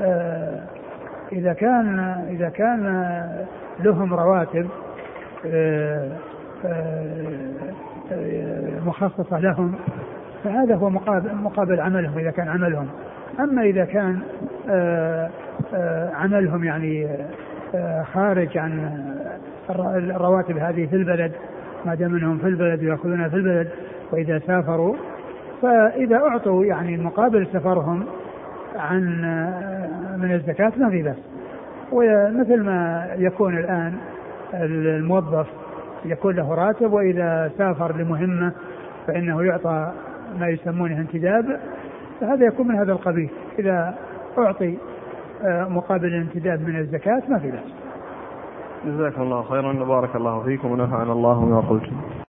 آه إذا كان إذا كان لهم رواتب آه آه مخصصة لهم فهذا هو مقابل, مقابل عملهم إذا كان عملهم. أما إذا كان آه، آه، عملهم يعني آه، خارج عن الرواتب هذه في البلد ما دام أنهم في البلد ويأخذونها في البلد وإذا سافروا فإذا أعطوا يعني مقابل سفرهم عن من الزكاة ما في بس ومثل ما يكون الآن الموظف يكون له راتب وإذا سافر لمهمة فإنه يعطى ما يسمونه انتداب فهذا يكون من هذا القبيل إذا أعطي آه، مقابل الانتداب من الزكاة ما في بأس. جزاكم الله خيرا وبارك الله فيكم ونفعنا الله بما قلتم.